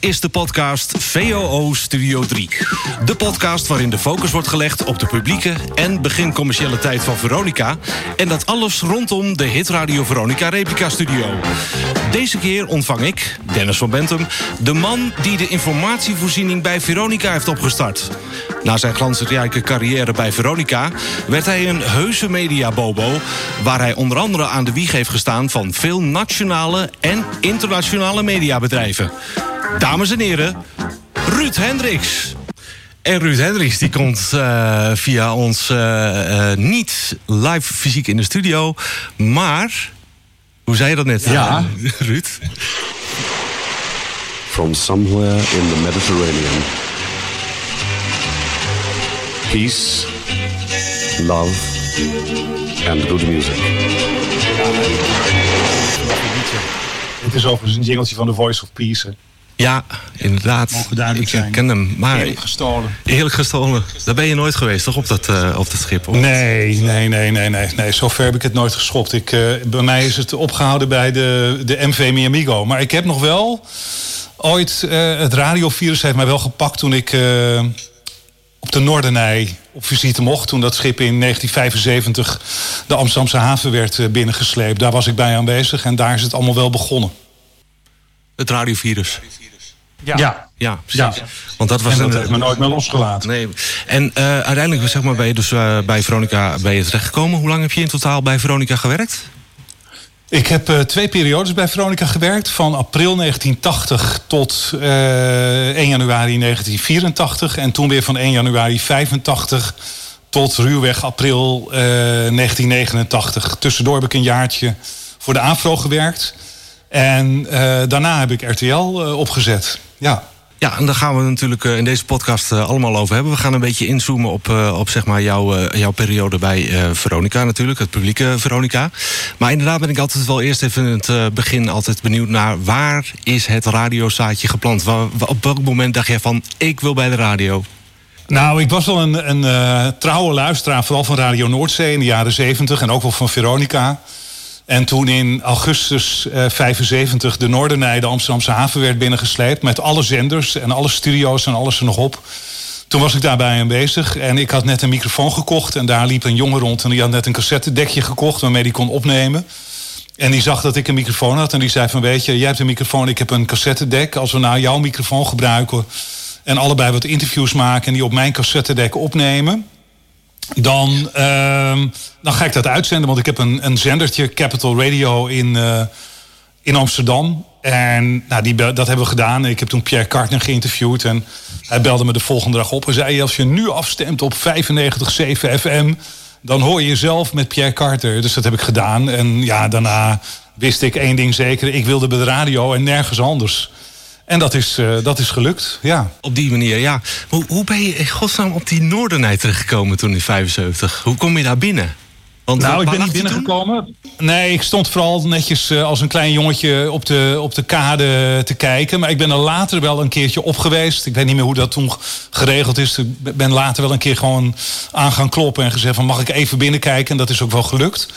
is de podcast VOO Studio 3. De podcast waarin de focus wordt gelegd op de publieke en begincommerciële tijd van Veronica. En dat alles rondom de hitradio Veronica Replica Studio. Deze keer ontvang ik, Dennis van Bentum, de man die de informatievoorziening bij Veronica heeft opgestart. Na zijn glansrijke carrière bij Veronica werd hij een heuse mediabobo... waar hij onder andere aan de wieg heeft gestaan van veel nationale en internationale mediabedrijven. Dames en heren, Ruud Hendricks. En Ruud Hendricks die komt uh, via ons uh, uh, niet live fysiek in de studio, maar hoe zei je dat net, ja. Ruud? From somewhere in the Mediterranean. Peace, love and good music. Het is overigens een jingeltje van The Voice of Peace. Hè? Ja, inderdaad. Ik zijn. ken hem. Maar Eerlijk gestolen. Eerlijk gestolen. Daar ben je nooit geweest, toch? Op dat, uh, op dat schip? Of? Nee, nee, nee, nee, nee, nee. Zover heb ik het nooit geschopt. Ik, uh, bij mij is het opgehouden bij de, de MV Miamigo. Maar ik heb nog wel ooit... Uh, het radiovirus heeft mij wel gepakt toen ik op de Noordernij op visite mocht. Toen dat schip in 1975 de Amsterdamse haven werd binnengesleept. Daar was ik bij aanwezig en daar is het allemaal wel begonnen. Het radiovirus. Ja. Ja, ja precies. Ja. Want dat was en dat een, heeft me nooit meer losgelaten. Nee. En uh, uiteindelijk zeg maar, ben je dus uh, bij Veronica ben je terechtgekomen. Hoe lang heb je in totaal bij Veronica gewerkt? Ik heb uh, twee periodes bij Veronica gewerkt. Van april 1980 tot 1 januari 1984. En toen weer van 1 januari 85 tot ruwweg april 1989. Tussendoor heb ik een jaartje voor de AFRO gewerkt. En uh, daarna heb ik RTL uh, opgezet. Ja. Ja, en daar gaan we natuurlijk in deze podcast allemaal over hebben. We gaan een beetje inzoomen op, op zeg maar jouw, jouw periode bij Veronica natuurlijk, het publieke Veronica. Maar inderdaad ben ik altijd wel eerst even in het begin altijd benieuwd naar waar is het radiozaadje geplant? Op welk moment dacht jij van ik wil bij de radio? Nou, ik was wel een, een uh, trouwe luisteraar, vooral van Radio Noordzee in de jaren 70 en ook wel van Veronica. En toen in augustus uh, 75 de Noordernij, de Amsterdamse haven, werd binnengesleept. Met alle zenders en alle studio's en alles er nog op. Toen was ik daarbij aanwezig en ik had net een microfoon gekocht. En daar liep een jongen rond en die had net een cassettedekje gekocht waarmee die kon opnemen. En die zag dat ik een microfoon had en die zei van weet je, jij hebt een microfoon, ik heb een cassettedek. Als we nou jouw microfoon gebruiken en allebei wat interviews maken en die op mijn cassettedek opnemen dan, uh, dan ga ik dat uitzenden. Want ik heb een, een zendertje, Capital Radio, in, uh, in Amsterdam. En nou, die, dat hebben we gedaan. Ik heb toen Pierre Cartner geïnterviewd. En hij belde me de volgende dag op en zei... als je nu afstemt op 95.7 FM... dan hoor je jezelf met Pierre Carter. Dus dat heb ik gedaan. En ja, daarna wist ik één ding zeker. Ik wilde bij de radio en nergens anders. En dat is, uh, dat is gelukt, ja. Op die manier, ja. Hoe, hoe ben je in godsnaam op die Noordernij terechtgekomen toen in 75? Hoe kom je daar binnen? Want, nou, ik ben niet binnengekomen. Nee, ik stond vooral netjes uh, als een klein jongetje op de, op de kade te kijken. Maar ik ben er later wel een keertje op geweest. Ik weet niet meer hoe dat toen geregeld is. Ik ben later wel een keer gewoon aan gaan kloppen en gezegd van mag ik even binnenkijken. En dat is ook wel gelukt.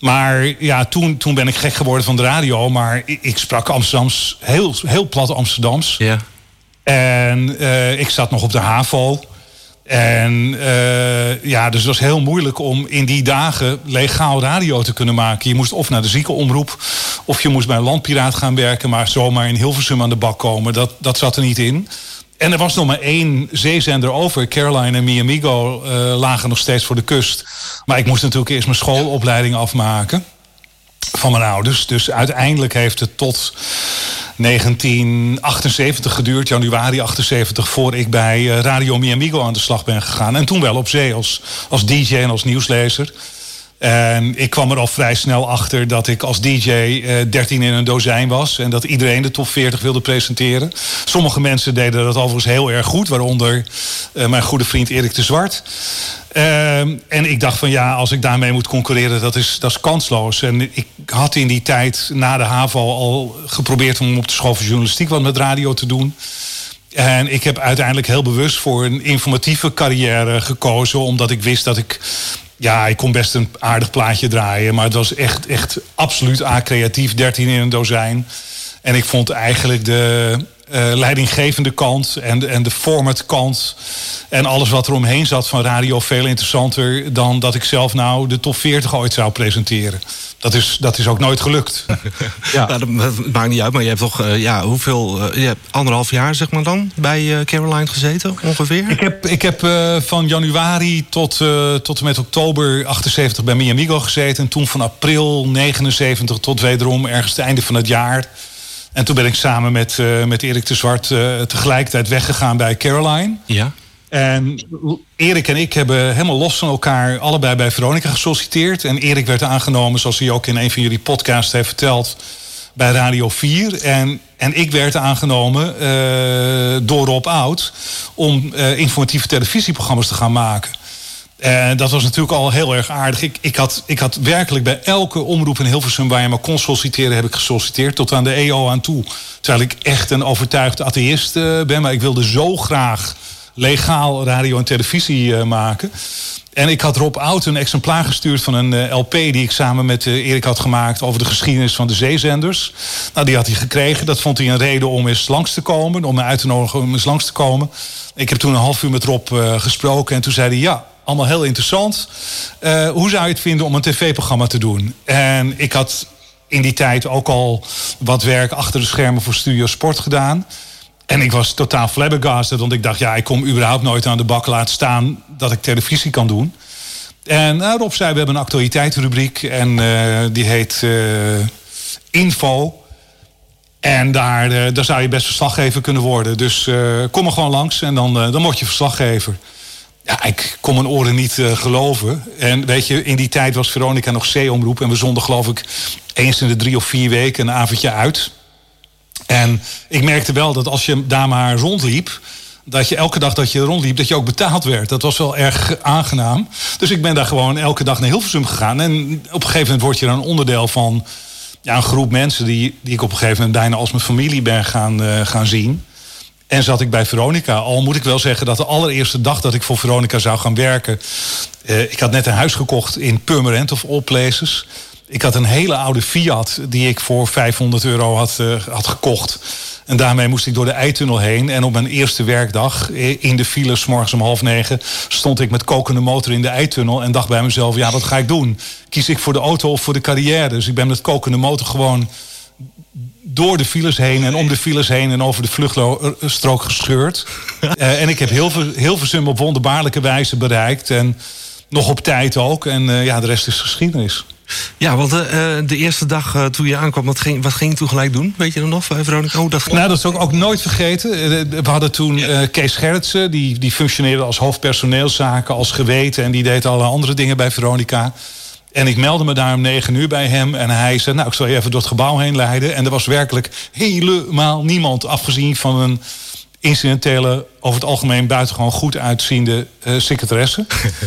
Maar ja, toen, toen ben ik gek geworden van de radio. Maar ik, ik sprak Amsterdams, heel, heel plat Amsterdams. Ja. En uh, ik zat nog op de HAVO. En uh, ja, dus het was heel moeilijk om in die dagen legaal radio te kunnen maken. Je moest of naar de ziekenomroep, of je moest bij een landpiraat gaan werken. Maar zomaar in Hilversum aan de bak komen, dat, dat zat er niet in. En er was nog maar één zeezender over. Caroline en Miamigo uh, lagen nog steeds voor de kust. Maar ik moest natuurlijk eerst mijn schoolopleiding afmaken. Van mijn ouders. Dus uiteindelijk heeft het tot 1978 geduurd, januari 78, voor ik bij uh, Radio Miamigo aan de slag ben gegaan. En toen wel op zee als, als DJ en als nieuwslezer. En ik kwam er al vrij snel achter dat ik als DJ uh, 13 in een dozijn was. En dat iedereen de top 40 wilde presenteren. Sommige mensen deden dat overigens heel erg goed. Waaronder uh, mijn goede vriend Erik de Zwart. Uh, en ik dacht van ja, als ik daarmee moet concurreren, dat is, dat is kansloos. En ik had in die tijd na de HAVO al geprobeerd om op de school van journalistiek wat met radio te doen. En ik heb uiteindelijk heel bewust voor een informatieve carrière gekozen. Omdat ik wist dat ik ja, ik kon best een aardig plaatje draaien. Maar het was echt, echt absoluut a-creatief. 13 in een dozijn. En ik vond eigenlijk de, uh, leidinggevende kant en, en de format kant. En alles wat er omheen zat van radio veel interessanter dan dat ik zelf nou de top 40 ooit zou presenteren. Dat is, dat is ook nooit gelukt. ja. Nou, dat, maakt niet uit, maar je hebt toch uh, ja, hoeveel, uh, je hebt anderhalf jaar zeg maar dan bij Caroline gezeten ongeveer? Ik heb, ik heb van januari tot, tot en met oktober 78 bij Miamigo gezeten. En toen van april 79 tot wederom ergens het einde van het jaar en toen ben ik samen met, uh, met Erik de Zwart uh, tegelijkertijd weggegaan bij Caroline. Ja. En Erik en ik hebben helemaal los van elkaar allebei bij Veronica gesolliciteerd. En Erik werd aangenomen, zoals hij ook in een van jullie podcasts heeft verteld, bij Radio 4. En, en ik werd aangenomen uh, door Rob Oud om informatieve televisieprogramma's te gaan maken. En dat was natuurlijk al heel erg aardig. Ik, ik, had, ik had werkelijk bij elke omroep in Hilversum waar je me kon solliciteren, heb ik gesolliciteerd. Tot aan de EO aan toe. Terwijl ik echt een overtuigd atheïst uh, ben. Maar ik wilde zo graag legaal radio en televisie uh, maken. En ik had Rob Oud een exemplaar gestuurd van een LP die ik samen met Erik had gemaakt over de geschiedenis van de zeezenders. Nou, die had hij gekregen. Dat vond hij een reden om eens langs te komen, om me uit te nodigen om eens langs te komen. Ik heb toen een half uur met Rob gesproken en toen zei hij ja allemaal heel interessant. Uh, hoe zou je het vinden om een tv-programma te doen? En ik had in die tijd ook al wat werk achter de schermen voor Studio Sport gedaan. En ik was totaal flabbergasted, want ik dacht, ja, ik kom überhaupt nooit aan de bak laten staan dat ik televisie kan doen. En nou, Rob zei, we hebben een actualiteitsrubriek en uh, die heet Info. En daar, daar zou je best verslaggever kunnen worden. Dus kom er gewoon langs en dan, dan word je verslaggever. Ja, ik kon mijn oren niet uh, geloven. En weet je, in die tijd was Veronica nog C-omroep. En we zonden geloof ik eens in de drie of vier weken een avondje uit. En ik merkte wel dat als je daar maar rondliep... dat je elke dag dat je rondliep, dat je ook betaald werd. Dat was wel erg aangenaam. Dus ik ben daar gewoon elke dag naar Hilversum gegaan. En op een gegeven moment word je dan onderdeel van... Ja, een groep mensen die, die ik op een gegeven moment bijna als mijn familie ben gaan, uh, gaan zien... En zat ik bij Veronica. Al moet ik wel zeggen dat de allereerste dag dat ik voor Veronica zou gaan werken. Uh, ik had net een huis gekocht in Purmerend of All Places. Ik had een hele oude Fiat die ik voor 500 euro had, uh, had gekocht. En daarmee moest ik door de eitunnel heen. En op mijn eerste werkdag eh, in de file, s morgens om half negen, stond ik met kokende motor in de eitunnel. En dacht bij mezelf: ja, wat ga ik doen? Kies ik voor de auto of voor de carrière? Dus ik ben met kokende motor gewoon door de files heen en om de files heen en over de vluchtstrook gescheurd. uh, en ik heb heel, veel, heel veel op wonderbaarlijke wijze bereikt. En nog op tijd ook. En uh, ja, de rest is geschiedenis. Ja, want uh, de eerste dag toen je aankwam, wat ging, wat ging je toen gelijk doen? Weet je dan nog, Veronica, hoe dat ging? Nou, dat is ook, ook nooit vergeten. We hadden toen Kees Gerritsen, die, die functioneerde als hoofdpersoneelszaken, als geweten. En die deed alle andere dingen bij Veronica. En ik meldde me daar om negen uur bij hem. En hij zei, nou, ik zal je even door het gebouw heen leiden. En er was werkelijk helemaal niemand, afgezien van een incidentele, over het algemeen buitengewoon goed uitziende uh, secretaresse.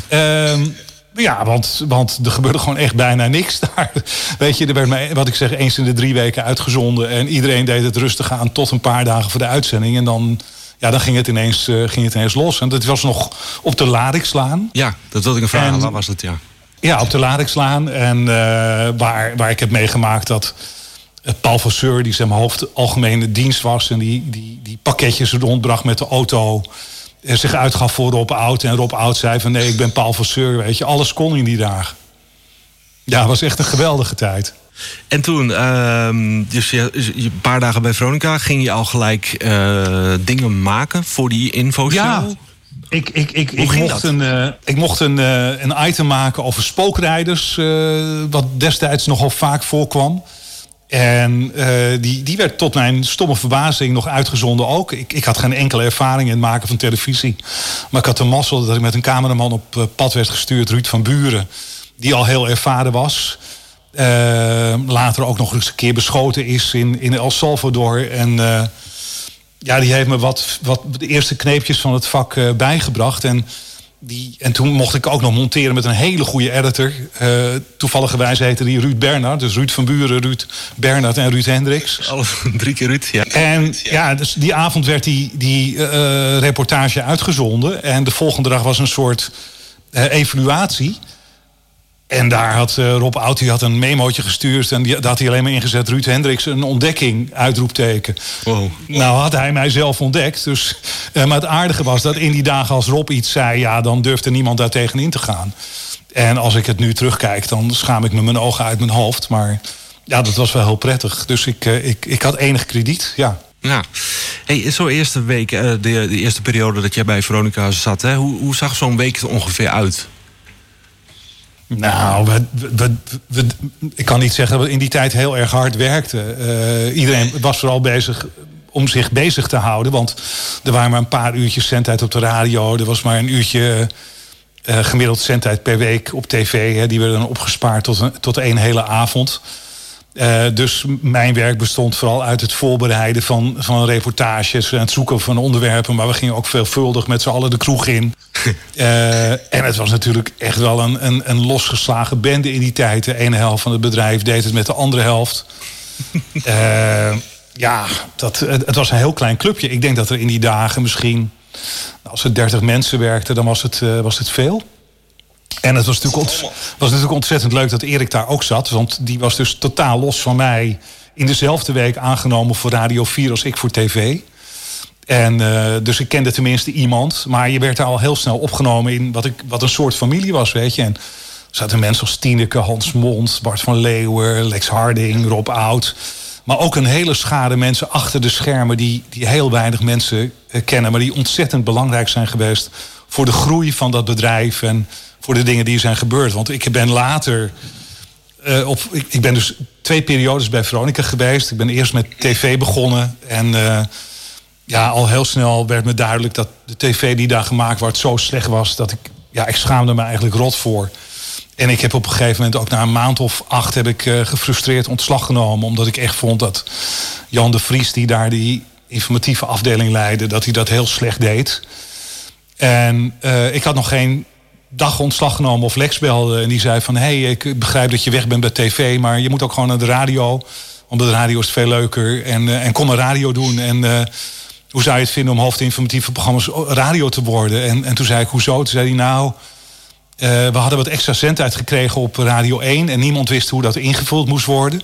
um, ja, want, want er gebeurde gewoon echt bijna niks daar. Weet je, er werd mij, wat ik zeg, eens in de drie weken uitgezonden. En iedereen deed het rustig aan tot een paar dagen voor de uitzending. En dan, ja, dan ging, het ineens, uh, ging het ineens los. En dat was nog op de Ladikslaan. Ja, dat wilde ik een vraag. Waar was het, ja? Ja, op de Ladikslaan. En uh, waar, waar ik heb meegemaakt dat Paul Vasseur, die zijn hoofd algemene dienst was... en die, die, die pakketjes rondbracht met de auto... en zich uitgaf voor Rob Oud. En Rob Oud zei van nee, ik ben Paul Vasseur. Weet je, alles kon in die dagen. Ja, het was echt een geweldige tijd. En toen, uh, dus je, een paar dagen bij Veronica... ging je al gelijk uh, dingen maken voor die infoshow? Ja. Ik, ik, ik, ik, mocht een, uh, ik mocht een, uh, een item maken over spookrijders, uh, wat destijds nogal vaak voorkwam. En die, die werd tot mijn stomme verbazing nog uitgezonden ook. Ik, ik had geen enkele ervaring in het maken van televisie. Maar ik had de mazzel dat ik met een cameraman op pad werd gestuurd, Ruud van Buren, die al heel ervaren was. later ook nog eens een keer beschoten is in, in El Salvador. En ja, die heeft me wat, wat de eerste kneepjes van het vak uh, bijgebracht. En, die, en toen mocht ik ook nog monteren met een hele goede editor. Uh, toevallig heette die Ruud Bernhard. Dus Ruud van Buren, Ruud Bernhard en Ruud Hendricks. Alle drie keer Ruud, ja. En ja, dus die avond werd die, die uh, reportage uitgezonden. En de volgende dag was een soort evaluatie. En daar had uh, Rob Oud die had een memootje gestuurd. En die, daar had hij alleen maar ingezet. Ruud Hendricks, een ontdekking, uitroepteken. Wow. Nou had hij mij zelf ontdekt. Dus, uh, maar het aardige was dat in die dagen als Rob iets zei... ja, dan durfde niemand daar tegenin te gaan. En als ik het nu terugkijk, dan schaam ik me mijn ogen uit mijn hoofd. Maar ja, dat was wel heel prettig. Dus ik, uh, ik, ik had enig krediet, ja. Ja. Hey, zo'n eerste week, de, de, eerste periode dat jij bij Veronica zat... Hè, hoe, hoe zag zo'n week er ongeveer uit? Nou, ik kan niet zeggen dat we in die tijd heel erg hard werkten. Uh, iedereen was vooral bezig om zich bezig te houden. Want er waren maar een paar uurtjes zendtijd op de radio. Er was maar een uurtje uh, gemiddeld zendtijd per week op tv. Hè. Die werden dan opgespaard tot, een, tot één hele avond. Uh, dus mijn werk bestond vooral uit het voorbereiden van, van reportages en het zoeken van onderwerpen. Maar we gingen ook veelvuldig met z'n allen de kroeg in. uh, en het was natuurlijk echt wel een, een, een losgeslagen bende in die tijd. De ene helft van het bedrijf deed het met de andere helft. uh, ja, dat, het was een heel klein clubje. Ik denk dat er in die dagen misschien, als er 30 mensen werkten, dan was het, was het veel. En het was natuurlijk, was natuurlijk ontzettend leuk dat Erik daar ook zat. Want die was dus totaal los van mij. In dezelfde week aangenomen voor Radio 4 als ik voor tv. En uh, dus ik kende tenminste iemand. Maar je werd daar al heel snel opgenomen in wat, ik, wat een soort familie was, weet je. En er zaten mensen als Tieneke, Hans Mond, Bart van Leeuwen, Lex Harding, Rob Oud. Maar ook een hele schade mensen achter de schermen die, die heel weinig mensen uh, kennen. Maar die ontzettend belangrijk zijn geweest voor de groei van dat bedrijf. En voor de dingen die zijn gebeurd. Want ik ben later. Uh, op, ik, ben dus twee periodes bij Veronica geweest. Ik ben eerst met tv begonnen. En uh, ja, al heel snel werd me duidelijk dat de tv die daar gemaakt werd zo slecht was. Dat ik, ja, ik schaamde me eigenlijk rot voor. En ik heb op een gegeven moment ook na een maand of acht heb ik uh, gefrustreerd ontslag genomen. Omdat ik echt vond dat Jan de Vries, die daar die informatieve afdeling leidde, dat hij dat heel slecht deed. En ik had nog geen dag ontslag genomen of Lex belde. En die zei van, hé, hey, ik begrijp dat je weg bent bij tv... maar je moet ook gewoon naar de radio. Want de radio is veel leuker. En, uh, en kom een radio doen. En uh, hoe zou je het vinden om hoofdinformatieve programma's radio te worden? En, en toen zei ik, hoezo? Toen zei hij, nou... Uh, we hadden wat extra zendtijd gekregen op Radio 1... en niemand wist hoe dat ingevuld moest worden.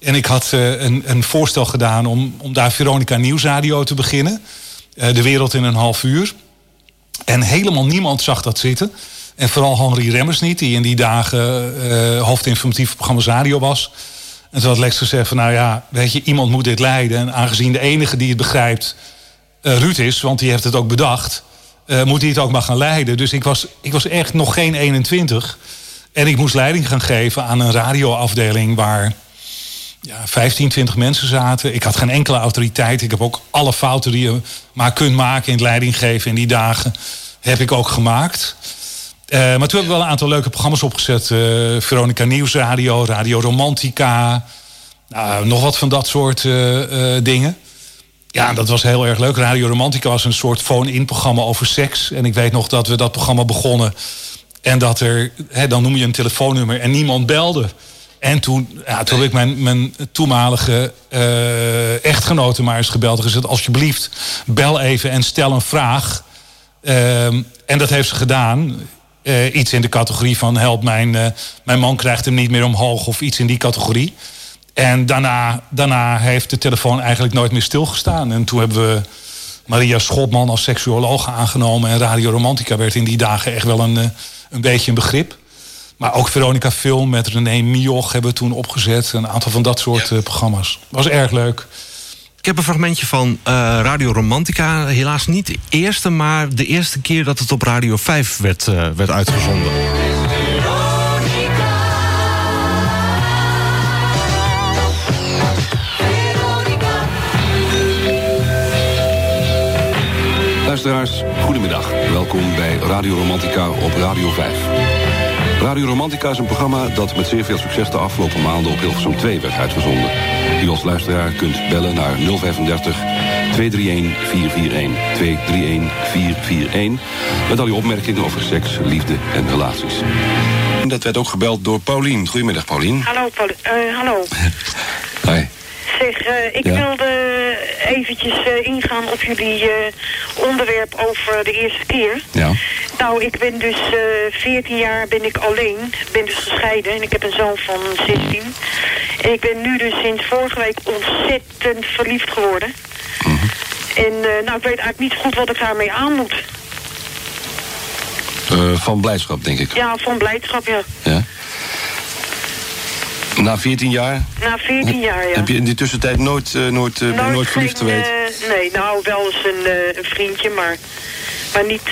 En ik had een, een voorstel gedaan om, om daar Veronica Nieuwsradio te beginnen. de wereld in een half uur. En helemaal niemand zag dat zitten. En vooral Henri Remmers niet, die in die dagen uh, hoofdinformatief programma Radio was. En toen had Lex gezegd van nou ja, weet je, iemand moet dit leiden. En aangezien de enige die het begrijpt uh, Ruud is, want die heeft het ook bedacht... Uh, moet hij het ook maar gaan leiden. Dus ik was, ik was echt nog geen 21. En ik moest leiding gaan geven aan een radioafdeling... waar ja, 15, 20 mensen zaten. Ik had geen enkele autoriteit. Ik heb ook alle fouten die je maar kunt maken in het leiding geven in die dagen... heb ik ook gemaakt... Uh, maar toen hebben we wel een aantal leuke programma's opgezet. Uh, Veronica Nieuwsradio, Radio Romantica. Nou, nog wat van dat soort uh, dingen. Ja, dat was heel erg leuk. Radio Romantica was een soort phone-in programma over seks. En ik weet nog dat we dat programma begonnen. En dat er, hè, dan noem je een telefoonnummer en niemand belde. En toen, ja, toen heb ik mijn, mijn toenmalige echtgenote maar eens gebeld. En gezegd, alsjeblieft, bel even en stel een vraag. Ehm, en dat heeft ze gedaan. Uh, iets in de categorie van help mijn, uh, mijn man krijgt hem niet meer omhoog of iets in die categorie. En daarna, daarna heeft de telefoon eigenlijk nooit meer stilgestaan. En toen hebben we Maria Schotman als seksuoloog aangenomen. En Radio Romantica werd in die dagen echt wel een, uh, een beetje een begrip. Maar ook Veronica Film met René Mioch hebben we toen opgezet. Een aantal van dat soort programma's. Was erg leuk. Ik heb een fragmentje van uh, Radio Romantica. Helaas niet de eerste, maar de eerste keer dat het op Radio 5 werd, uh, werd uitgezonden. Luisteraars, goedemiddag. Welkom bij Radio Romantica op Radio 5. Radio Romantica is een programma dat met zeer veel succes de afgelopen maanden op Hilversum 2 werd uitgezonden. U als luisteraar kunt bellen naar 035 231 441 231 441 met al uw opmerkingen over seks, liefde en relaties. Dat werd ook gebeld door Paulien. Goedemiddag, Paulien. Hallo, Paulien. Uh, hallo. Hi. Zeg, uh, ik ja? wilde eventjes uh, ingaan op jullie onderwerp over de eerste keer. Ja. Nou, ik ben dus uh, 14 jaar ben ik alleen. ben dus gescheiden en ik heb een zoon van 16. En ik ben nu dus sinds vorige week ontzettend verliefd geworden. Mhm. En nou, ik weet eigenlijk niet goed wat ik daarmee aan moet. Uh, van blijdschap, denk ik. Ja, van blijdschap, ja. Ja. Na 14 jaar? Na 14 jaar, ja. Heb je in die tussentijd nooit, uh, nooit, uh, nooit, nooit verliefd geweest? Uh, nee, nou wel eens een, een, vriendje, maar, maar niet,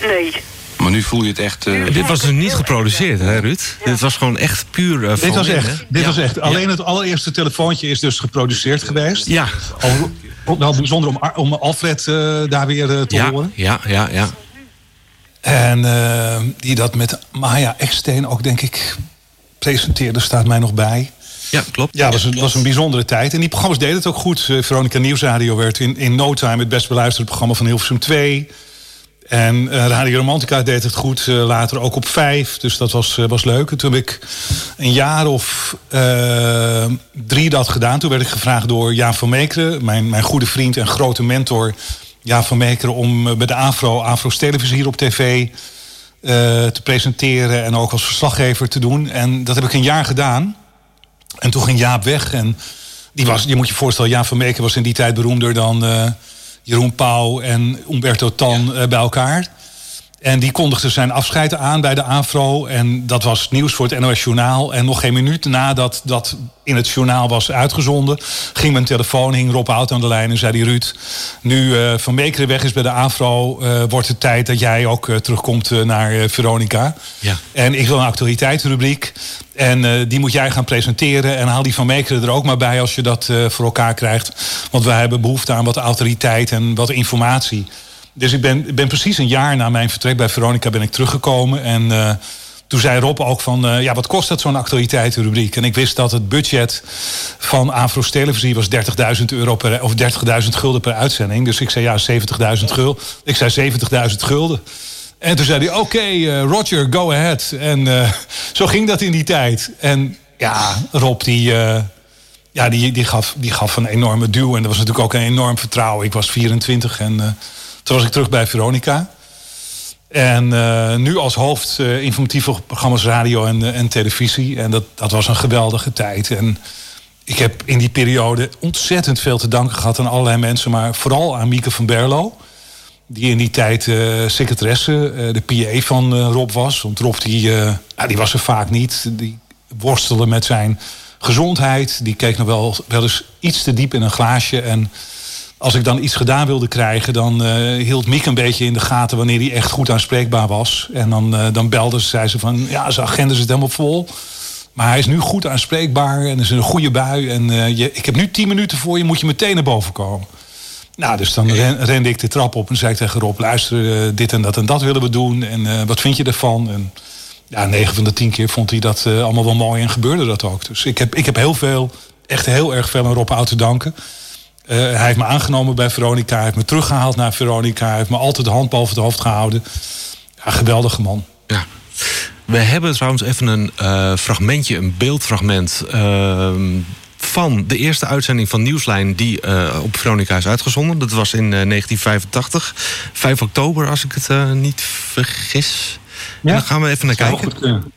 nee. Maar nu voel je het echt... dit was dus niet geproduceerd, hè Ruud? Dit was gewoon echt puur uh, Dit was echt. Dit was echt. Alleen het allereerste telefoontje is dus geproduceerd geweest. Ja. Al, wel bijzonder om, om Alfred daar weer te horen. Ja, ja, ja. En die dat met Maya Eksteen ook, denk ik, presenteerde, staat mij nog bij. Ja, klopt. Ja, het was, was, een bijzondere tijd. En die programma's deden het ook goed. Uh, Veronica Nieuwsradio werd in, in no time het best beluisterde programma van Hilversum 2. En uh, Radio Romantica deed het goed, uh, later ook op 5. Dus dat was, was leuk. En toen heb ik een jaar of drie dat gedaan. Toen werd ik gevraagd door Jaan van Meekeren, mijn, mijn goede vriend en grote mentor... Jaan van Meekeren, om bij de Afro, Afro's televisie hier op tv te presenteren en ook als verslaggever te doen. En dat heb ik een jaar gedaan. En toen ging Jaap weg. En die was, je moet je voorstellen, Jaap van Meeken was in die tijd beroemder dan uh, Jeroen Pauw en Umberto Tan uh, bij elkaar. En die kondigde zijn afscheid aan bij de AFRO. En dat was nieuws voor het NOS Journaal. En nog geen minuut nadat dat in het journaal was uitgezonden... ging mijn telefoon, hing Rob Hout aan de lijn en zei die Ruud... nu uh, Van Meekeren weg is bij de AFRO... Uh, wordt het tijd dat jij ook uh, terugkomt naar Veronica. Ja. En ik wil een actualiteitsrubriek. En die moet jij gaan presenteren. En haal die Van Meekeren er ook maar bij als je dat voor elkaar krijgt. Want wij hebben behoefte aan wat autoriteit en wat informatie... Dus ik ben, ben precies een jaar na mijn vertrek bij Veronica ben ik teruggekomen. En uh, toen zei Rob ook van, uh, ja, wat kost dat zo'n actualiteitenrubriek? En ik wist dat het budget van Afro's Televisie was 30.000 euro per, of 30.000 gulden per uitzending. Dus ik zei ja, 70.000 gulden. Ik zei 70.000 gulden. En toen zei hij, oké, uh, Roger, go ahead. En zo ging dat in die tijd. En ja, Rob die ja, die, die, gaf, die gaf een enorme duw. En dat was natuurlijk ook een enorm vertrouwen. Ik was 24 en toen was ik terug bij Veronica. En uh, nu als hoofd uh, informatieve programma's radio en, uh, en televisie. En dat, dat was een geweldige tijd. En ik heb in die periode ontzettend veel te danken gehad aan allerlei mensen. Maar vooral aan Mieke van Berlo. Die in die tijd secretaresse, de PA van Rob was. Want Rob die, ja, die was er vaak niet. Die worstelde met zijn gezondheid. Die keek nog wel, wel eens iets te diep in een glaasje. En als ik dan iets gedaan wilde krijgen, dan uh, hield Miek een beetje in de gaten wanneer hij echt goed aanspreekbaar was. En dan, uh, dan belde ze, zei ze van ja, zijn agenda zit helemaal vol. Maar hij is nu goed aanspreekbaar en is een goede bui. En uh, je, ik heb nu tien minuten voor je, moet je meteen naar boven komen. Nou, dus dan ren, rende ik de trap op en zei ik tegen Rob: luister, dit en dat en dat willen we doen. En wat vind je ervan? En ja, negen van de tien keer vond hij dat allemaal wel mooi en gebeurde dat ook. Dus ik heb, ik heb heel veel, echt heel erg veel aan Rob Oud te danken. Uh, hij heeft me aangenomen bij Veronica. Hij heeft me teruggehaald naar Veronica. Hij heeft me altijd de hand boven het hoofd gehouden. Ja, geweldige man. Ja. We hebben trouwens even een uh, fragmentje, een beeldfragment... Uh, van de eerste uitzending van Nieuwslijn die uh, op Veronica is uitgezonden. Dat was in 1985. 5 oktober, als ik het niet vergis. Ja? En dan gaan we even naar kijken.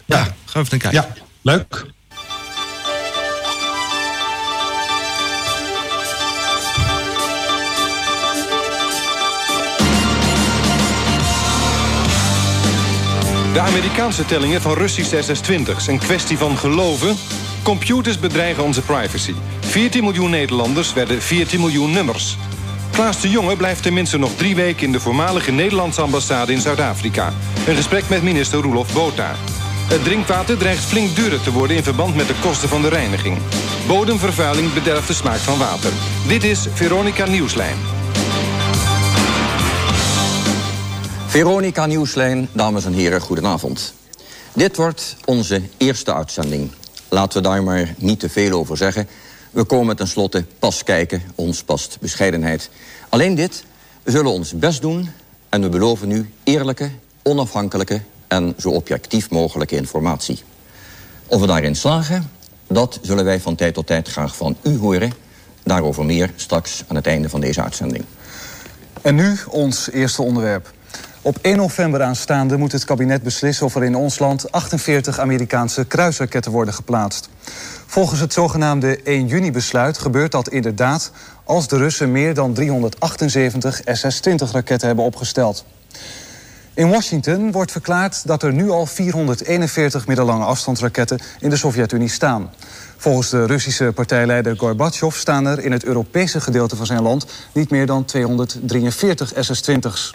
Ja, gaan we even naar kijken. Ja, leuk. De Amerikaanse tellingen van Russische SS-20's. Een kwestie van geloven. Computers bedreigen onze privacy. 14 miljoen Nederlanders werden 14 miljoen nummers. Klaas de Jonge blijft tenminste nog drie weken... in de voormalige Nederlandse ambassade in Zuid-Afrika. Een gesprek met minister Roelof Bota. Het drinkwater dreigt flink duurder te worden... in verband met de kosten van de reiniging. Bodemvervuiling bederft de smaak van water. Dit is Veronica Nieuwslijn. Veronica Nieuwslijn, dames en heren, goedenavond. Dit wordt onze eerste uitzending. Laten we daar maar niet te veel over zeggen. We komen tenslotte pas kijken, ons past bescheidenheid. Alleen dit, we zullen ons best doen... en we beloven u eerlijke, onafhankelijke... en zo objectief mogelijke informatie. Of we daarin slagen, dat zullen wij van tijd tot tijd graag van u horen. Daarover meer straks aan het einde van deze uitzending. En nu ons eerste onderwerp. Op 1 november aanstaande moet het kabinet beslissen of er in ons land 48 Amerikaanse kruisraketten worden geplaatst. Volgens het zogenaamde 1 juni-besluit gebeurt dat inderdaad als de Russen meer dan 378 SS-20-raketten hebben opgesteld. In Washington wordt verklaard dat er nu al 441 middellange afstandsraketten in de Sovjet-Unie staan. Volgens de Russische partijleider Gorbachev staan er in het Europese gedeelte van zijn land niet meer dan 243 SS-20's.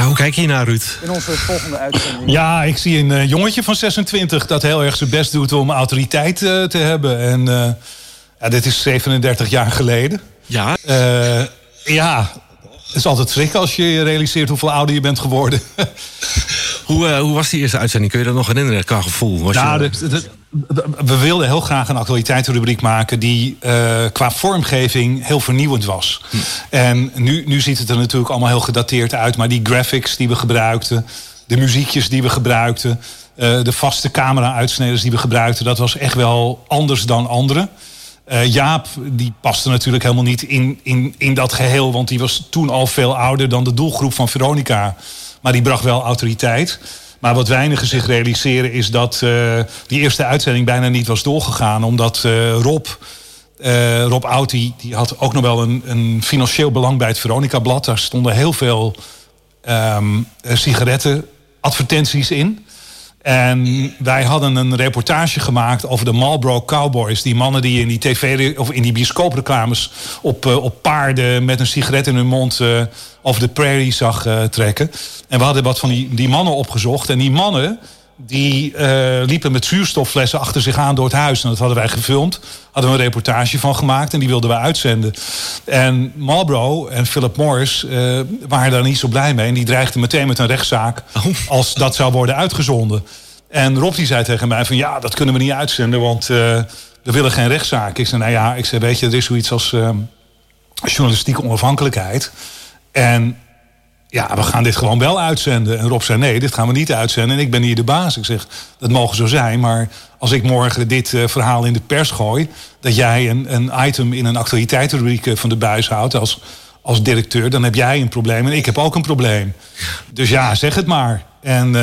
Ja, hoe kijk je naar, Ruud? In onze volgende uitzending. Ja, ik zie een uh, jongetje van 26 dat heel erg zijn best doet om autoriteit uh, te hebben. En uh, ja, dit is 37 jaar geleden. Ja. ja, het is altijd schrik als je realiseert hoeveel ouder je bent geworden. hoe, uh, hoe was die eerste uitzending? Kun je dat nog herinneren qua gevoel? Was nou, je... de, de, de, we wilden heel graag een actualiteitenrubriek maken die uh, qua vormgeving heel vernieuwend was. Hm. En nu, nu ziet het er natuurlijk allemaal heel gedateerd uit, maar die graphics die we gebruikten, de muziekjes die we gebruikten, uh, de vaste camera-uitsneders die we gebruikten, dat was echt wel anders dan anderen. Uh, Jaap die paste natuurlijk helemaal niet in, in, in dat geheel, want die was toen al veel ouder dan de doelgroep van Veronica. Maar die bracht wel autoriteit. Maar wat weinigen zich realiseren is dat uh, die eerste uitzending bijna niet was doorgegaan. Omdat uh, Rob, Rob Oud, die, had ook nog wel een, een financieel belang bij het Veronica-blad. Daar stonden heel veel sigarettenadvertenties in. En wij hadden een reportage gemaakt over de Marlboro Cowboys. Die mannen die in die tv of in die bioscoopreclames op, uh, op paarden met een sigaret in hun mond uh, over de prairie zag uh, trekken. En we hadden wat van die, die mannen opgezocht. En die mannen die liepen met zuurstofflessen achter zich aan door het huis. En dat hadden wij gefilmd. Hadden we een reportage van gemaakt en die wilden we uitzenden. En Marlboro en Philip Morris waren daar niet zo blij mee. En die dreigden meteen met een rechtszaak als dat zou worden uitgezonden. En Rob die zei tegen mij van ja, dat kunnen we niet uitzenden, want uh, we willen geen rechtszaak. Ik zei nou ja, ik zei weet je, er is zoiets als uh, journalistieke onafhankelijkheid. En ja, we gaan dit gewoon wel uitzenden. En Rob zei nee, dit gaan we niet uitzenden. En ik ben hier de baas. Ik zeg, dat mogen zo zijn, maar als ik morgen dit uh, verhaal in de pers gooi, dat jij een, een item in een actualiteitenrubriek van de buis houdt als, als directeur, dan heb jij een probleem en ik heb ook een probleem. Dus ja, zeg het maar. En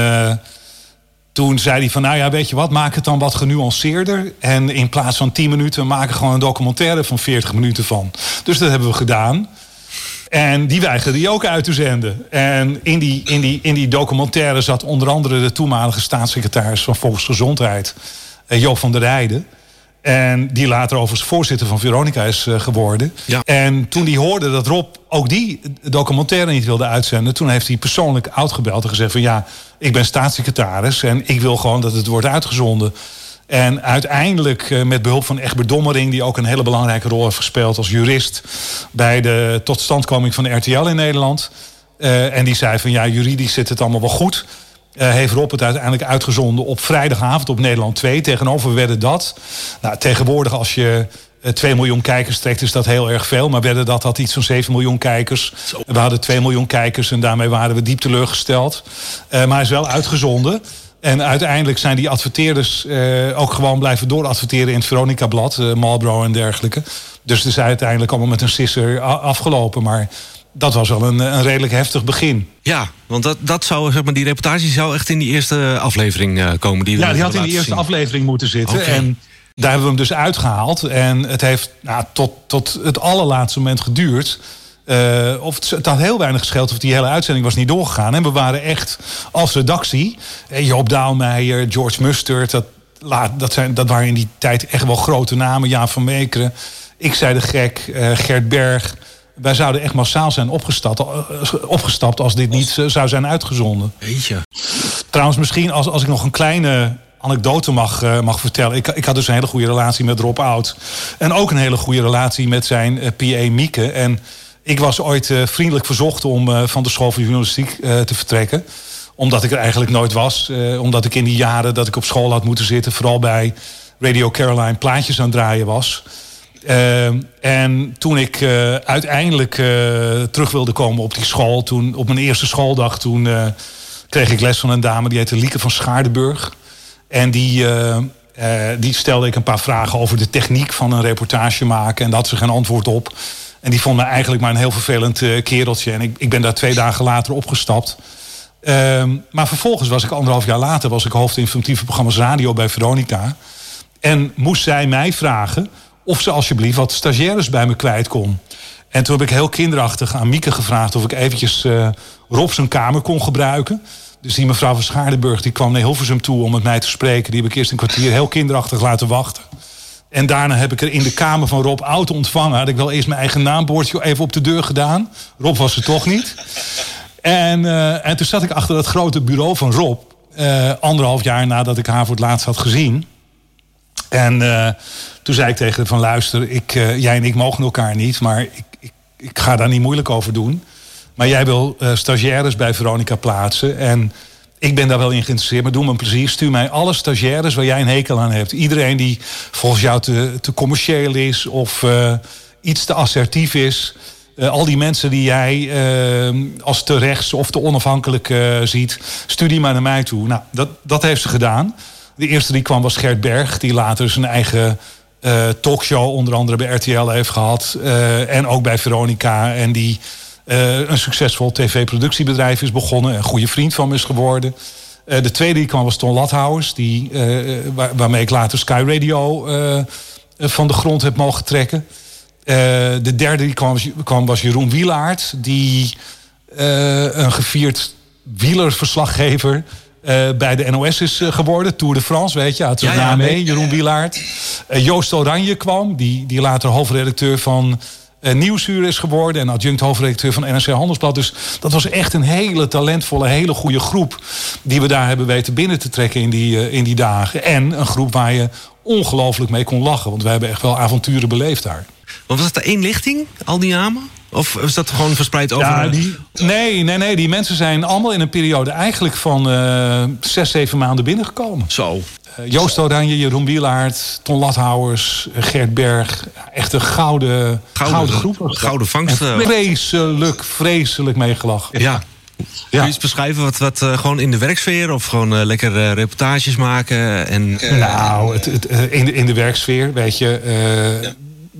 toen zei hij van, nou ja, weet je wat, maak het dan wat genuanceerder. En in plaats van 10 minuten, maken gewoon een documentaire van 40 minuten van. Dus dat hebben we gedaan. En die weigerde hij ook uit te zenden. En in die, in, die, in die documentaire zat onder andere de toenmalige staatssecretaris van Volksgezondheid, Joop van der Rijden. En die later overigens voorzitter van Veronica is uh, geworden. Ja. En toen hij hoorde dat Rob ook die documentaire niet wilde uitzenden... toen heeft hij persoonlijk uitgebeld en gezegd van... ja, ik ben staatssecretaris en ik wil gewoon dat het wordt uitgezonden. En uiteindelijk uh, met behulp van Egbert Dommering... die ook een hele belangrijke rol heeft gespeeld als jurist... bij de totstandkoming van de RTL in Nederland... Uh, en die zei van ja, juridisch zit het allemaal wel goed... Uh, heeft Rob het uiteindelijk uitgezonden op vrijdagavond op Nederland 2. Tegenover werden dat. Nou, tegenwoordig als je uh, 2 miljoen kijkers trekt is dat heel erg veel. Maar werden dat had iets van 7 miljoen kijkers. We hadden 2 miljoen kijkers en daarmee waren we diep teleurgesteld. Uh, maar is wel uitgezonden. En uiteindelijk zijn die adverteerders uh, ook gewoon blijven dooradverteren in het Veronica-blad, uh, Marlboro en dergelijke. Dus het is uiteindelijk allemaal met een sisser afgelopen. Maar dat was wel een, een redelijk heftig begin. Ja, want dat, dat zou, zeg maar, die reportage zou echt in die eerste aflevering uh, komen. Die ja, die had in die eerste zien. aflevering moeten zitten. Okay. En daar hebben we hem dus uitgehaald. En het heeft nou, tot, tot het allerlaatste moment geduurd. Uh, of het, het, had heel weinig gescheeld of die hele uitzending was niet doorgegaan. En we waren echt als redactie. Joop Daalmeijer, George Mustard. Dat, dat, zijn, dat waren in die tijd echt wel grote namen. Jaap van Meekeren. Ik zei de gek. Uh, Gert Berg wij zouden echt massaal zijn opgestapt, opgestapt als dit niet zou zijn uitgezonden. Weet je. Trouwens, misschien als, als ik nog een kleine anekdote mag, uh, mag vertellen. Ik, ik had dus een hele goede relatie met Rob Oud. En ook een hele goede relatie met zijn uh, PA Mieke. En ik was ooit uh, vriendelijk verzocht om van de school van journalistiek te vertrekken. Omdat ik er eigenlijk nooit was. omdat ik in die jaren dat ik op school had moeten zitten... vooral bij Radio Caroline plaatjes aan het draaien was... En toen ik uiteindelijk terug wilde komen op die school, toen, op mijn eerste schooldag, toen kreeg ik les van een dame die heette Lieke van Schaardenburg. En die, die stelde ik een paar vragen over de techniek van een reportage maken. En daar had ze geen antwoord op. En die vond me eigenlijk maar een heel vervelend uh, kereltje. En ik, ik ben daar twee dagen later opgestapt. Ehm, maar vervolgens was ik anderhalf jaar later was ik programma's radio bij Veronica. En moest zij mij vragen of ze alsjeblieft wat stagiaires bij me kwijt kon. En toen heb ik heel kinderachtig aan Mieke gevraagd of ik eventjes uh, Rob zijn kamer kon gebruiken. Dus die mevrouw van Schaardenburg die kwam naar Hilversum toe om met mij te spreken. Die heb ik eerst een kwartier heel kinderachtig laten wachten. En daarna heb ik er in de kamer van Rob Oud ontvangen. Had ik wel eerst mijn eigen naambordje even op de deur gedaan. Rob was er toch niet. En, uh, en toen zat ik achter dat grote bureau van Rob. Uh, anderhalf jaar nadat ik haar voor het laatst had gezien. En uh, toen zei ik tegen haar van luister, ik, jij en ik mogen elkaar niet. Maar ik, ik, ik, ga daar niet moeilijk over doen. Maar jij wil stagiaires bij Veronica plaatsen. En ik ben daar wel in geïnteresseerd, maar doe me een plezier. Stuur mij alle stagiaires waar jij een hekel aan hebt. Iedereen die volgens jou te, te commercieel is of uh, iets te assertief is. Uh, al die mensen die jij uh, als te rechts of te onafhankelijk ziet, stuur die maar naar mij toe. Nou, dat, dat heeft ze gedaan. De eerste die kwam was Gert Berg, die later zijn eigen talkshow onder andere bij RTL heeft gehad. en ook bij Veronica. En die uh, een succesvol tv-productiebedrijf is begonnen. Een goede vriend van me is geworden. Uh, de tweede die kwam was Ton Lathouwers. Die, uh, waar, waarmee ik later Sky Radio van de grond heb mogen trekken. de derde die kwam, kwam was Jeroen Wielaert. Die een gevierd wielerverslaggever... bij de NOS is geworden. Tour de France, weet je, had zijn ja, naam mee. Jeroen Wielaert. Joost Oranje kwam, die, die later hoofdredacteur van Nieuwsuur is geworden en adjunct hoofdredacteur van NRC Handelsblad. Dus dat was echt een hele talentvolle, hele goede groep die we daar hebben weten binnen te trekken in die, uh, in die dagen. En een groep waar je ongelooflijk mee kon lachen, want wij hebben echt wel avonturen beleefd daar. Was dat de één lichting, al die namen? Of is dat gewoon verspreid over? Ja, die, nee, nee, nee. Die mensen zijn allemaal in een periode eigenlijk van uh, zes, zeven maanden binnengekomen. Zo. Uh, Joost Oranje, Jeroen Wielaert, Ton Lathouwers, Gert Berg. Echt een gouden, gouden, gouden groep. Gouden vangst. En vreselijk, vreselijk meegelachen. Ja. Ja. Kun je iets beschrijven wat, wat uh, gewoon in de werksfeer of gewoon uh, lekker uh, reportages maken? En, nou, het, het, in, de, in de werksfeer, weet je, ja.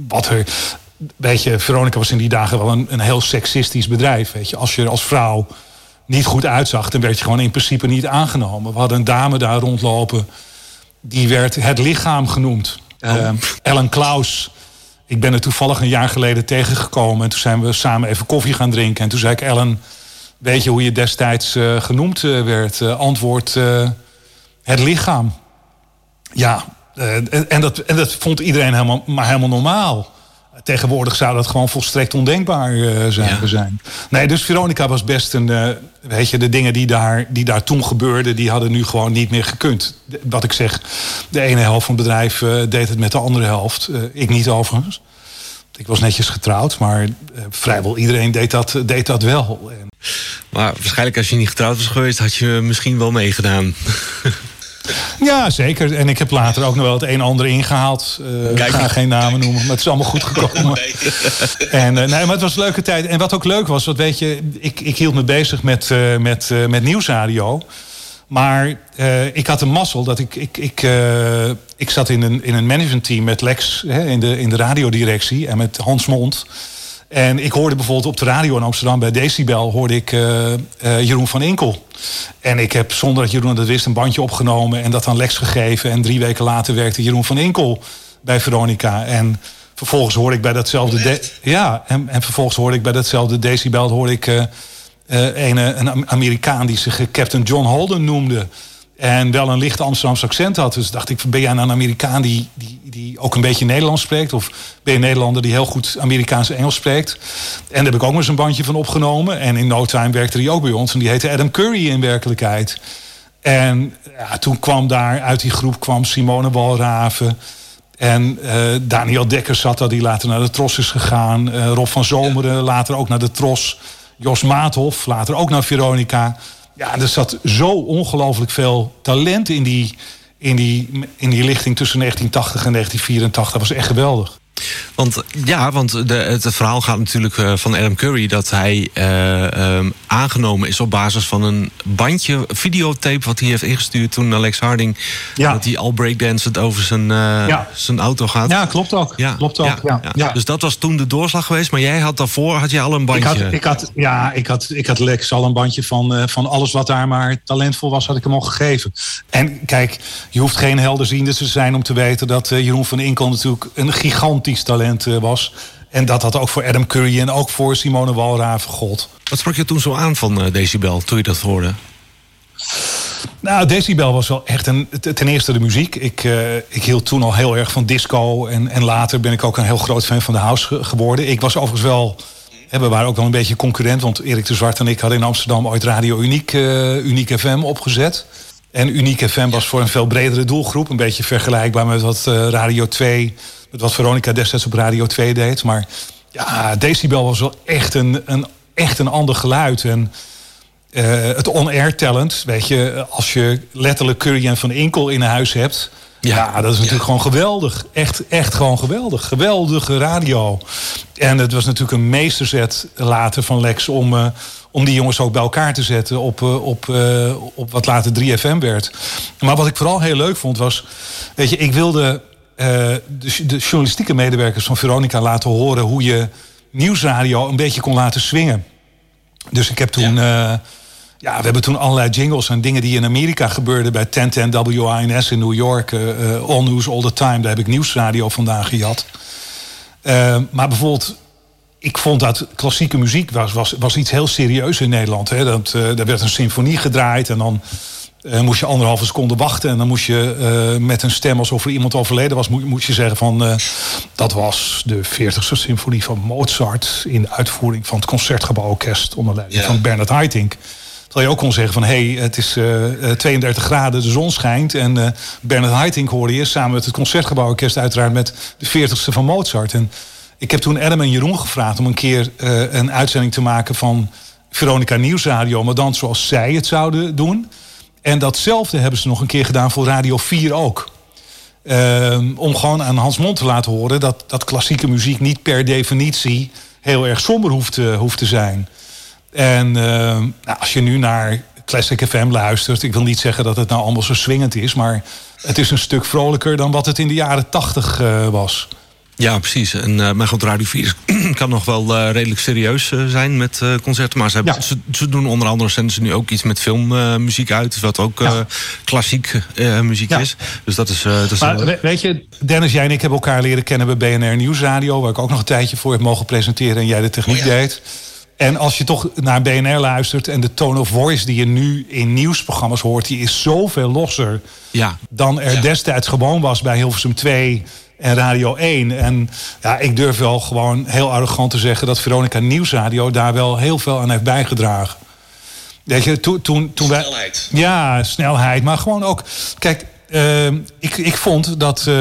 Wat er. Weet je, Veronica was in die dagen wel een, een heel seksistisch bedrijf. Weet je, als je als vrouw niet goed uitzag, dan werd je gewoon in principe niet aangenomen. We hadden een dame daar rondlopen die werd het lichaam genoemd. Oh. Uh, Ellen Klaus. Ik ben er toevallig een jaar geleden tegengekomen. En toen zijn we samen even koffie gaan drinken. En toen zei ik, Ellen, weet je hoe je destijds uh, genoemd uh, werd? Uh, antwoord, het lichaam. Ja, en, dat, en dat vond iedereen helemaal, maar helemaal normaal. Tegenwoordig zou dat gewoon volstrekt ondenkbaar uh, zijn, ja. zijn. Nee, dus Veronica was best een. Uh, weet je, de dingen die daar, die daar toen gebeurden, die hadden nu gewoon niet meer gekund. Wat ik zeg, de ene helft van het bedrijf uh, deed het met de andere helft. ik niet overigens. Ik was netjes getrouwd, maar vrijwel iedereen deed dat, deed dat wel. Maar waarschijnlijk als je niet getrouwd was geweest, had je misschien wel meegedaan. Ja, zeker. En ik heb later ook nog wel het een en ander ingehaald. Uh, ik ga geen namen noemen, maar het is allemaal goed gekomen. En, uh, nee, maar het was een leuke tijd. En wat ook leuk was, wat weet je, ik, ik hield me bezig met, uh, met, met nieuwsradio. Maar ik had een mazzel dat ik. Ik, ik, ik zat in een, in een managementteam met Lex hè, in, de, in de radiodirectie en met Hans Mond. En ik hoorde bijvoorbeeld op de radio in Amsterdam bij Decibel hoorde ik uh, uh, Jeroen van Inkel. En ik heb zonder dat Jeroen dat wist een bandje opgenomen en dat aan Lex gegeven. En drie weken later werkte Jeroen van Inkel bij Veronica. En vervolgens hoorde ik bij datzelfde. ja, en, en, vervolgens hoorde ik bij datzelfde Decibel hoorde ik uh, een, een Amerikaan die zich Captain John Holden noemde. En wel een lichte Amsterdamse accent had. Dus dacht ik, ben jij een Amerikaan die, die, die ook een beetje Nederlands spreekt? Of ben je een Nederlander die heel goed Amerikaans Engels spreekt? En daar heb ik ook maar eens een bandje van opgenomen. En in no time werkte hij ook bij ons. En die heette Adam Curry in werkelijkheid. En ja, toen kwam daar uit die groep kwam Simone Walraven. En uh, Daniel Dekker zat daar, die later naar de Tros is gegaan. Uh, Rob van Zomeren, later ook naar de Tros. Jos Maathof, later ook naar Veronica. Ja, er zat zo ongelooflijk veel talent in die, in, die, in die lichting tussen 1980 en 1984. Dat was echt geweldig. Want ja, want de, het, verhaal gaat natuurlijk uh, van Adam Curry dat hij uh, um, aangenomen is op basis van een bandje, videotape wat hij heeft ingestuurd toen Alex Harding ja. dat hij al breakdancend over zijn, uh, ja. zijn auto gaat. Ja, klopt ook. Ja, klopt ook. Ja, ja, Dus dat was toen de doorslag geweest, maar jij had daarvoor had je al een bandje. Ik had, ik had, ja, ik had, ik had Lex al een bandje van, van alles wat daar maar talentvol was, had ik hem al gegeven. En kijk, je hoeft geen helderziende te zijn om te weten dat Jeroen van Inkel natuurlijk een gigantisch talent was. En dat dat ook voor Adam Curry en ook voor Simone Walraven gold. Wat sprak je toen zo aan van uh, Decibel toen je dat hoorde? Nou, Decibel was wel echt een, ten eerste de muziek. Ik, uh, ik hield toen al heel erg van disco. En, en later ben ik ook een heel groot fan van de house geworden. Ik was overigens wel... We waren ook wel een beetje concurrent. Want Erik de Zwart en ik hadden in Amsterdam ooit Radio Uniek, uh, Uniek FM opgezet. En Uniek FM was voor een veel bredere doelgroep. Een beetje vergelijkbaar met wat Radio 2 wat Veronica destijds op Radio 2 deed. Maar ja, Decibel was wel echt een, een, echt een ander geluid. En uh, het on-air talent, weet je, als je letterlijk Curry en Van Inkel in huis hebt. Ja, dat is natuurlijk gewoon geweldig. Echt, echt gewoon geweldig. Geweldige radio. En het was natuurlijk een meesterzet later van Lex om, uh, om die jongens ook bij elkaar te zetten op, uh, op, uh, op wat later 3FM werd. Maar wat ik vooral heel leuk vond was, weet je, ik wilde uh, de, de, journalistieke medewerkers van Veronica laten horen hoe je nieuwsradio een beetje kon laten swingen. Dus ik heb toen. Ja. Uh, ja, we hebben toen allerlei jingles en dingen die in Amerika gebeurden bij 1010 WINS in New York. Uh, all News All the Time, daar heb ik nieuwsradio vandaan gehad. maar bijvoorbeeld, ik vond dat klassieke muziek was, was, was iets heel serieus in Nederland. Hè. Dat, er werd een symfonie gedraaid en dan uh, moest je anderhalve seconde wachten. En dan moest je uh, met een stem alsof er iemand overleden was... moest je zeggen van... Dat was de 40ste symfonie van Mozart... in de uitvoering van het Concertgebouworkest... onder leiding ja. van Bernard Haitink. Terwijl je ook kon zeggen van... hé, hey, het is 32 graden, de zon schijnt... en Bernard Haitink hoorde je samen met het Concertgebouworkest... uiteraard met de 40ste van Mozart. En ik heb toen Adam en Jeroen gevraagd... om een keer een uitzending te maken van... Veronica Nieuwsradio, maar dan zoals zij het zouden doen... En datzelfde hebben ze nog een keer gedaan voor Radio 4 ook. Uh, om gewoon aan Hans Mond te laten horen dat, dat klassieke muziek niet per definitie heel erg somber hoeft te, hoeft te zijn. En uh, nou, als je nu naar Classic FM luistert, ik wil niet zeggen dat het nou allemaal zo swingend is, maar het is een stuk vrolijker dan wat het in de jaren tachtig uh, was. Ja, precies. En, uh, maar goed, Radio 4 kan nog wel uh, redelijk serieus uh, zijn met concerten. Maar ze, hebben, ja. ze, ze, doen onder andere zenden ze nu ook iets met filmmuziek uit. Wat ook ja. klassiek muziek ja. is. Dus dat is... dat is maar, weet je, Dennis, jij en ik hebben elkaar leren kennen bij BNR Nieuwsradio. Waar ik ook nog een tijdje voor heb mogen presenteren. En jij de techniek oh, deed. En als je toch naar BNR luistert en de tone of voice die je nu in nieuwsprogramma's hoort, die is zoveel losser ja. dan er destijds gewoon was bij Hilversum 2 en Radio 1. En ja, ik durf wel gewoon heel arrogant te zeggen dat Veronica Nieuwsradio daar wel heel veel aan heeft bijgedragen. Weet je, toen, toen, toen snelheid. Ja, snelheid. Maar gewoon ook. Kijk, uh, ik, ik vond dat, uh,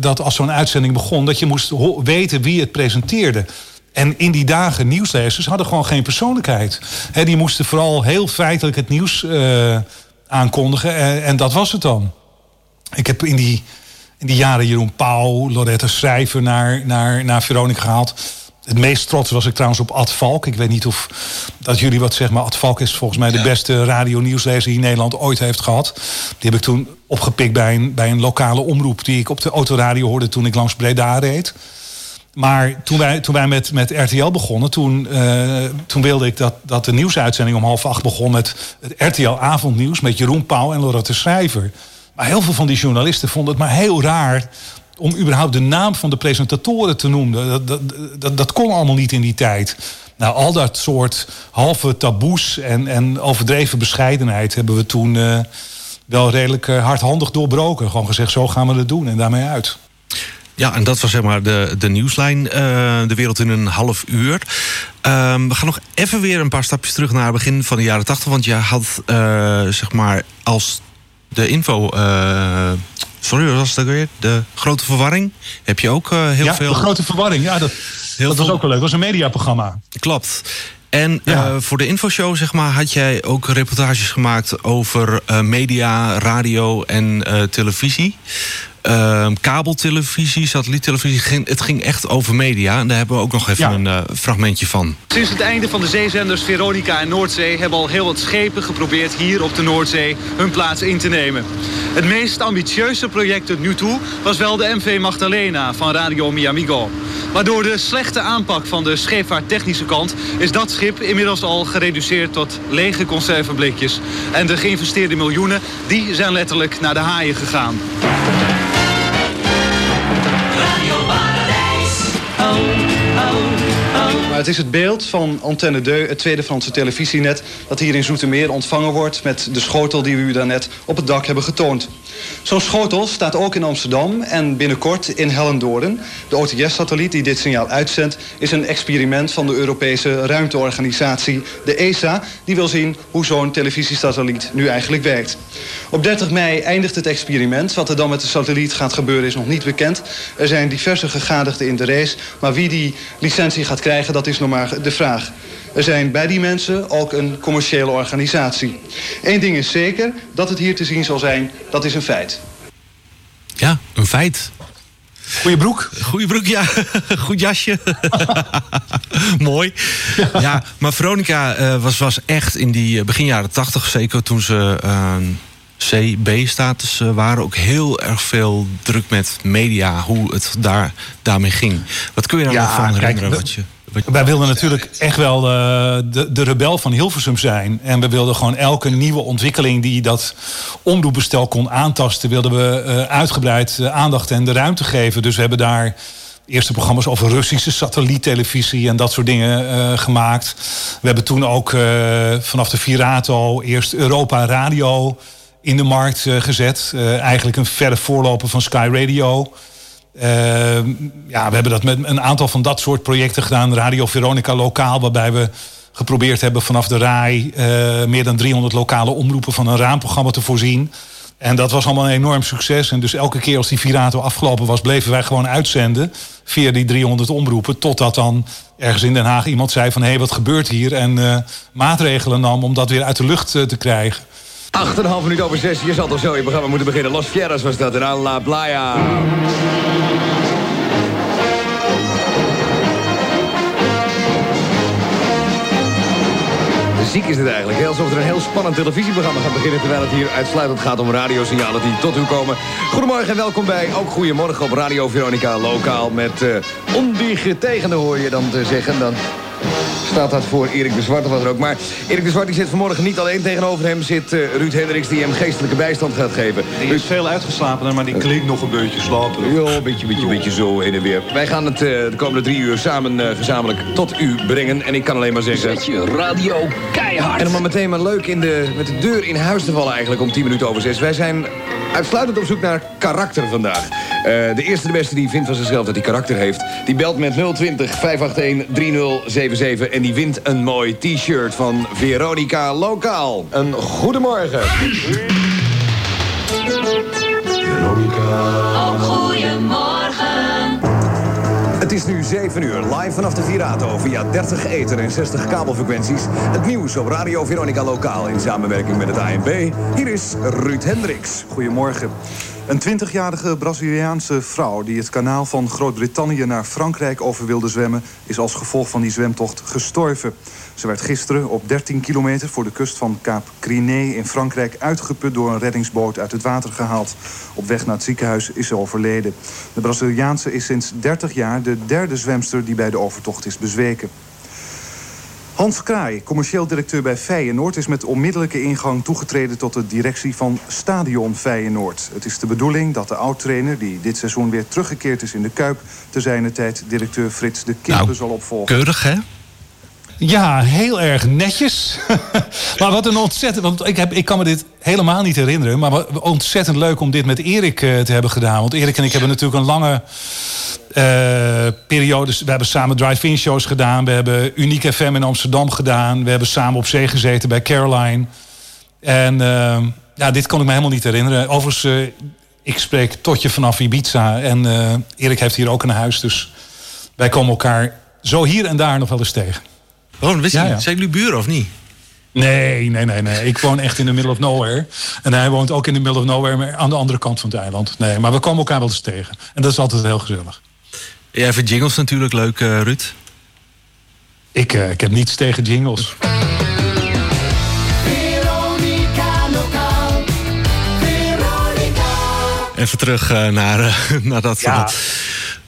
dat als zo'n uitzending begon, dat je moest weten wie het presenteerde. En in die dagen nieuwslezers hadden gewoon geen persoonlijkheid. He, die moesten vooral heel feitelijk het nieuws uh, aankondigen. En, en, dat was het dan. Ik heb in die in die jaren Jeroen Pauw, Loretta Schrijver naar, naar, naar Veronica gehaald. Het meest trots was ik trouwens op Ad Valk. Ik weet niet of dat jullie wat zeggen, maar Ad Valk is volgens mij de ja. beste radio-nieuwslezer die Nederland ooit heeft gehad. Die heb ik toen opgepikt bij een, bij een lokale omroep die ik op de autoradio hoorde toen ik langs Breda reed. Maar toen wij, toen wij met, met RTL begonnen, toen, uh, toen wilde ik dat, dat de nieuwsuitzending om half acht begon met het RTL Avondnieuws met Jeroen Pauw en Lorette Schrijver. Maar heel veel van die journalisten vonden het maar heel raar om überhaupt de naam van de presentatoren te noemen. Dat, dat, dat, kon allemaal niet in die tijd. Nou, al dat soort halve taboes en, en overdreven bescheidenheid hebben we toen uh, wel redelijk uh, hardhandig doorbroken. Gewoon gezegd, zo gaan we het doen en daarmee uit. Ja, en dat was zeg maar de, de nieuwslijn. Uh, de wereld in een half uur. Uh, we gaan nog even weer een paar stapjes terug naar het begin van de jaren tachtig. Want je had zeg maar als de info. Uh, sorry, wat was het weer? De grote verwarring. Heb je ook uh, heel ja, veel. De grote verwarring, ja, dat, heel dat was ook wel leuk. Dat was een mediaprogramma. Klopt. En ja. uh, voor de infoshow, zeg maar, had jij ook reportages gemaakt over media, radio en televisie. Ehm, kabeltelevisie, satelliettelevisie. Het ging echt over media. En daar hebben we ook nog even Ja. een eh, fragmentje van. Sinds het einde van de zeezenders Veronica en Noordzee... hebben al heel wat schepen geprobeerd hier op de Noordzee hun plaats in te nemen. Het meest ambitieuze project tot nu toe was wel de MV Magdalena van Radio Miamigo. Maar door de slechte aanpak van de scheepvaarttechnische kant... is dat schip inmiddels al gereduceerd tot lege conserveblikjes. En de geïnvesteerde miljoenen die zijn letterlijk naar de haaien gegaan. Het is het beeld van Antenne 2, het tweede Franse televisienet... dat hier in Zoetermeer ontvangen wordt met de schotel die we u daarnet op het dak hebben getoond. Zo'n schotel staat ook in Amsterdam en binnenkort in Hellendoorn. De OTS-satelliet die dit signaal uitzendt... is een experiment van de Europese ruimteorganisatie, de ESA... die wil zien hoe zo'n televisiesatelliet nu eigenlijk werkt. Op 30 mei eindigt het experiment. Wat er dan met de satelliet gaat gebeuren is nog niet bekend. Er zijn diverse gegadigden in de race. Maar wie die licentie gaat krijgen, dat is nog maar de vraag. Er zijn bij die mensen ook een commerciële organisatie. Eén ding is zeker, dat het hier te zien zal zijn, dat is een feit. Ja, een feit. Goeie broek. Goeie broek, ja. Goed jasje. Mooi. Ja, maar Veronica eh, was, was echt in die eh, begin jaren tachtig... zeker toen ze eh, C-B-status waren... ook heel erg veel druk met media, hoe het daar, daarmee ging. Wat kun je daar Ja, nog van kijk, herinneren? we- wat je, wat je- Wij wilden natuurlijk echt wel eh, de, de rebel van Hilversum zijn. En we wilden gewoon elke nieuwe ontwikkeling die dat omroepbestel kon aantasten... wilden we eh, uitgebreid eh, aandacht en de ruimte geven. Dus we hebben daar eerste programma's over Russische satelliettelevisie... en dat soort dingen gemaakt. We hebben toen ook vanaf de Virato eerst Europa Radio in de markt gezet. Eigenlijk een verre voorloper van Sky Radio... Uh, ja, we hebben dat met een aantal van dat soort projecten gedaan. Radio Veronica lokaal, waarbij we geprobeerd hebben vanaf de RAI... Uh, meer dan 300 lokale omroepen van een raamprogramma te voorzien. En dat was allemaal een enorm succes. En dus elke keer als die Virato afgelopen was... bleven wij gewoon uitzenden via die 300 omroepen... totdat dan ergens in Den Haag iemand zei van... hé, hey, wat gebeurt hier? En uh, maatregelen nam om dat weer uit de lucht uh, te krijgen. 8,5 minuut over 6. Je zal toch zo je programma moeten beginnen. Los Fieras was dat. En aan La Playa. Ziek is het eigenlijk. Alsof er een heel spannend televisieprogramma gaat beginnen... terwijl het hier uitsluitend gaat om radiosignalen die tot u komen. Goedemorgen en welkom bij Ook Goedemorgen op Radio Veronica Lokaal... met uh, ondigetegende hoor je dan te zeggen. Dan staat dat voor Erik de Zwart of wat er ook. Maar Erik de Zwart die zit vanmorgen niet alleen. Tegenover hem zit uh, Ruud Hendricks die hem geestelijke bijstand gaat geven. Die is veel uitgeslapen, maar die klinkt nog een beetje slaperig. Ja, een beetje, beetje, beetje zo heen en weer. Wij gaan het uh, de komende drie uur samen uh, gezamenlijk tot u brengen. En ik kan alleen maar zeggen... Zet je radio keihard. En om maar meteen maar leuk in de, met de deur in huis te vallen eigenlijk om 10 minuten over 6. Wij zijn uitsluitend op zoek naar karakter vandaag. Uh, de eerste de beste die vindt van zichzelf dat hij karakter heeft... die belt met 020 581 3077 en die wint een mooi t-shirt van Veronica Lokaal. Een goedemorgen. Veronica. Goedemorgen. Het is nu 7 uur, live vanaf de Virato via 30 ether en 60 kabelfrequenties. Het nieuws op Radio Veronica Lokaal in samenwerking met het ANP. Hier is Ruud Hendricks. Goedemorgen. Een 20-jarige Braziliaanse vrouw die het kanaal van Groot-Brittannië naar Frankrijk over wilde zwemmen, is als gevolg van die zwemtocht gestorven. Ze werd gisteren op 13 kilometer voor de kust van Kaap Criné in Frankrijk uitgeput door een reddingsboot uit het water gehaald. Op weg naar het ziekenhuis is ze overleden. De Braziliaanse is sinds 30 jaar de derde zwemster die bij de overtocht is bezweken. Hans Kraai, commercieel directeur bij Feyenoord... is met onmiddellijke ingang toegetreden tot de directie van Stadion Feyenoord. Het is de bedoeling dat de oud-trainer, die dit seizoen weer teruggekeerd is in de Kuip... te zijner tijd directeur Frits de Kimpe nou, zal opvolgen. Keurig, hè? Ja, heel erg netjes. maar wat een ontzettend... Want ik, heb, ik kan me dit helemaal niet herinneren. Maar ontzettend leuk om dit met Erik uh, te hebben gedaan. Want Erik en ik hebben natuurlijk een lange uh, periode... We hebben samen drive-in shows gedaan. We hebben Uniek FM in Amsterdam gedaan. We hebben samen op zee gezeten bij Caroline. En uh, ja, dit kon ik me helemaal niet herinneren. Overigens, uh, ik spreek tot je vanaf Ibiza. En Erik heeft hier ook een huis. Dus wij komen elkaar zo hier en daar nog wel eens tegen. Oh, wist Ja, je? Zijn jullie buren of niet? Nee, nee, nee, nee. Ik woon echt in de middle of nowhere. En hij woont ook in de middle of nowhere, maar aan de andere kant van het eiland. Nee, maar we komen elkaar wel eens tegen. En dat is altijd heel gezellig. Jij vindt jingles natuurlijk leuk, uh, Ruud? Ik, uh, ik heb niets tegen jingles. Even terug uh, naar, naar dat... Ja.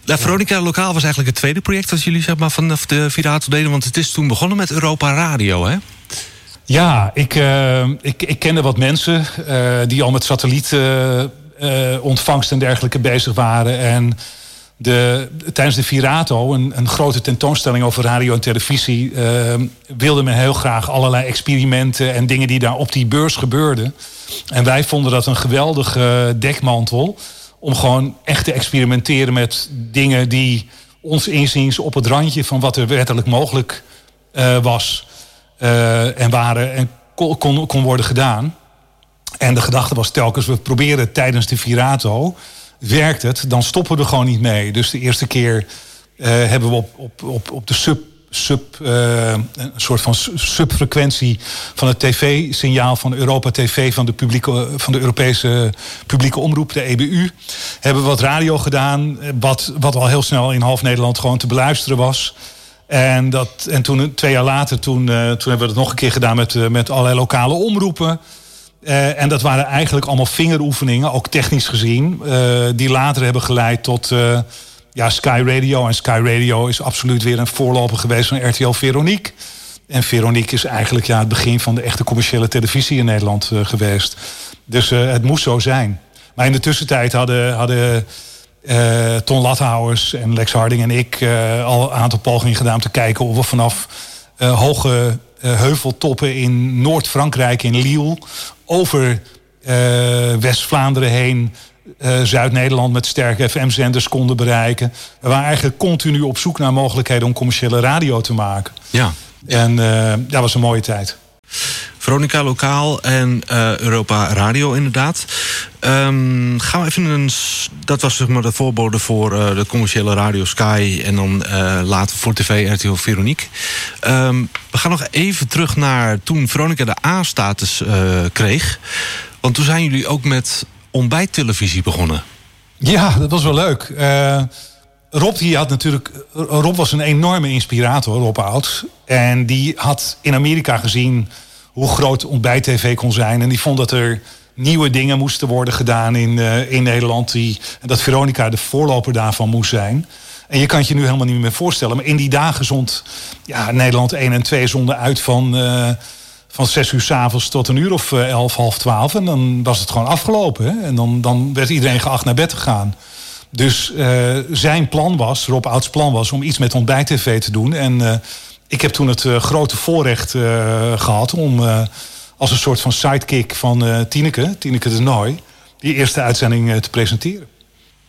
Nou, Veronica Lokaal was eigenlijk het tweede project dat jullie zeg maar, vanaf de Virato deden. Want het is toen begonnen met Europa Radio, hè? Ja, ik, uh, ik, ik kende wat mensen uh, die al met satellietontvangst uh, en dergelijke bezig waren. En de, tijdens de Virato, een, een grote tentoonstelling over radio en televisie, wilde men heel graag allerlei experimenten en dingen die daar op die beurs gebeurden. En wij vonden dat een geweldige dekmantel om gewoon echt te experimenteren met dingen die ons inziens op het randje van wat er wettelijk mogelijk uh, was uh, en waren en kon, kon worden gedaan. En de gedachte was telkens, we proberen tijdens de Virato, werkt het, dan stoppen we er gewoon niet mee. Dus de eerste keer uh, hebben we op, op, op, op de sub sub, uh, een soort van subfrequentie van het tv-signaal van Europa TV van de, publieke, van de Europese publieke omroep, de EBU. Hebben wat radio gedaan, wat, wat al heel snel in half Nederland gewoon te beluisteren was. En, dat, en toen, twee jaar later, toen, uh, toen hebben we het nog een keer gedaan met, uh, met allerlei lokale omroepen. En dat waren eigenlijk allemaal vingeroefeningen, ook technisch gezien, die later hebben geleid tot ja, Sky Radio. En Sky Radio is absoluut weer een voorloper geweest van RTL Veronique. En Veronique is eigenlijk ja, het begin van de echte commerciële televisie in Nederland uh, geweest. Dus uh, het moest zo zijn. Maar in de tussentijd hadden, hadden uh, Ton Lathouwers en Lex Harding en ik al een aantal pogingen gedaan om te kijken of we vanaf hoge heuveltoppen in Noord-Frankrijk, in Lille, over West-Vlaanderen heen uh, Zuid-Nederland met sterke FM-zenders konden bereiken. We waren eigenlijk continu op zoek naar mogelijkheden om commerciële radio te maken. Ja. En uh, dat was een mooie tijd. Veronica Lokaal en uh, Europa Radio inderdaad. Um, gaan we even een. Dat was zeg maar de voorbode voor uh, de commerciële radio Sky. En dan uh, later voor TV RTL Veronique. Um, we gaan nog even terug naar toen Veronica de A-status kreeg. Want toen zijn jullie ook met ontbijttelevisie begonnen. Ja, dat was wel leuk. Uh, Rob die had natuurlijk. Rob was een enorme inspirator, Rob Oud. En die had in Amerika gezien hoe groot ontbijt-tv kon zijn. En die vond dat er nieuwe dingen moesten worden gedaan in, uh, in Nederland. Die, dat Veronica de voorloper daarvan moest zijn. En je kan je nu helemaal niet meer voorstellen. Maar in die dagen zond ja, Nederland 1 en 2 zonden uit van. Uh, van zes uur s'avonds tot een uur of uh, elf, half twaalf. En dan was het gewoon afgelopen. En dan, dan werd iedereen geacht naar bed te gaan. Dus uh, zijn plan was, Rob Ouds plan was, om iets met ontbijt-tv te doen. En uh, ik heb toen het grote voorrecht gehad om als een soort van sidekick van Tineke, Tineke de Nooi, die eerste uitzending te presenteren.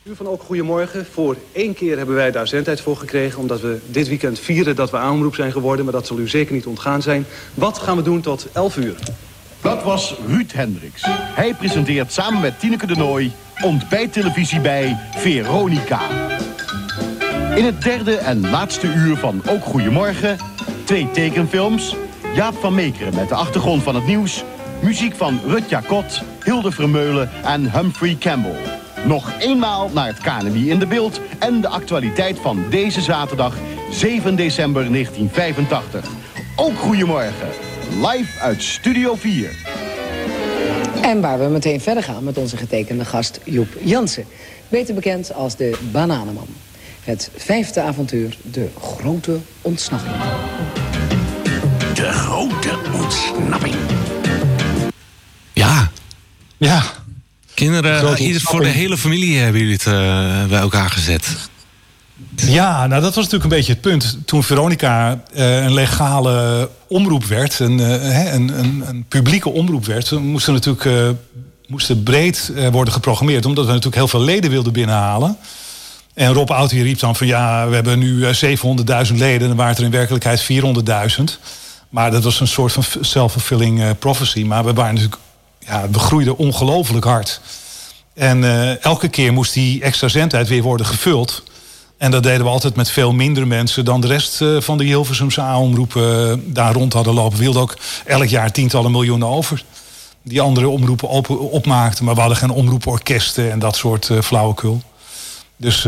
U van ook goedemorgen. Voor één keer hebben wij daar zendtijd voor gekregen... omdat we dit weekend vieren dat we aanroep zijn geworden... maar dat zal u zeker niet ontgaan zijn. Wat gaan we doen tot 11 uur? Dat was Ruud Hendricks. Hij presenteert samen met Tineke de Nooi... ontbijttelevisie bij Veronica. In het derde en laatste uur van Ook Goedemorgen... twee tekenfilms... Jaap van Meekeren met de achtergrond van het nieuws... muziek van Rutja Kot, Hilde Vermeulen en Humphrey Campbell... Nog eenmaal naar het KNMI in de beeld en de actualiteit van deze zaterdag 7 december 1985. Ook goedemorgen, live uit Studio 4. En waar we meteen verder gaan met onze getekende gast Joep Jansen. Beter bekend als de Bananenman. Het vijfde avontuur, de grote ontsnapping. De grote ontsnapping. Ja. Ja. Kinderen, ieder, voor de hele familie hebben jullie het uh, bij elkaar gezet. Ja, nou dat was natuurlijk een beetje het punt. Toen Veronica uh, een legale omroep werd, een, uh, een, een, een, publieke omroep werd, moesten natuurlijk moesten breed worden geprogrammeerd, omdat we natuurlijk heel veel leden wilden binnenhalen. En Rob Oud riep dan van ja, we hebben nu 700.000 leden en waren het er in werkelijkheid 400.000. Maar dat was een soort van self-fulfilling prophecy. Maar we waren natuurlijk ja, we groeiden ongelooflijk hard. En uh, elke keer moest die extra zendtijd weer worden gevuld En dat deden we altijd met veel minder mensen dan de rest eh, van de Hilversumse A-omroepen eh, daar rond hadden lopen. We hielden ook elk jaar tientallen miljoenen over. Die andere omroepen op, opmaakten. Maar we hadden geen omroeporkesten en dat soort flauwekul. Dus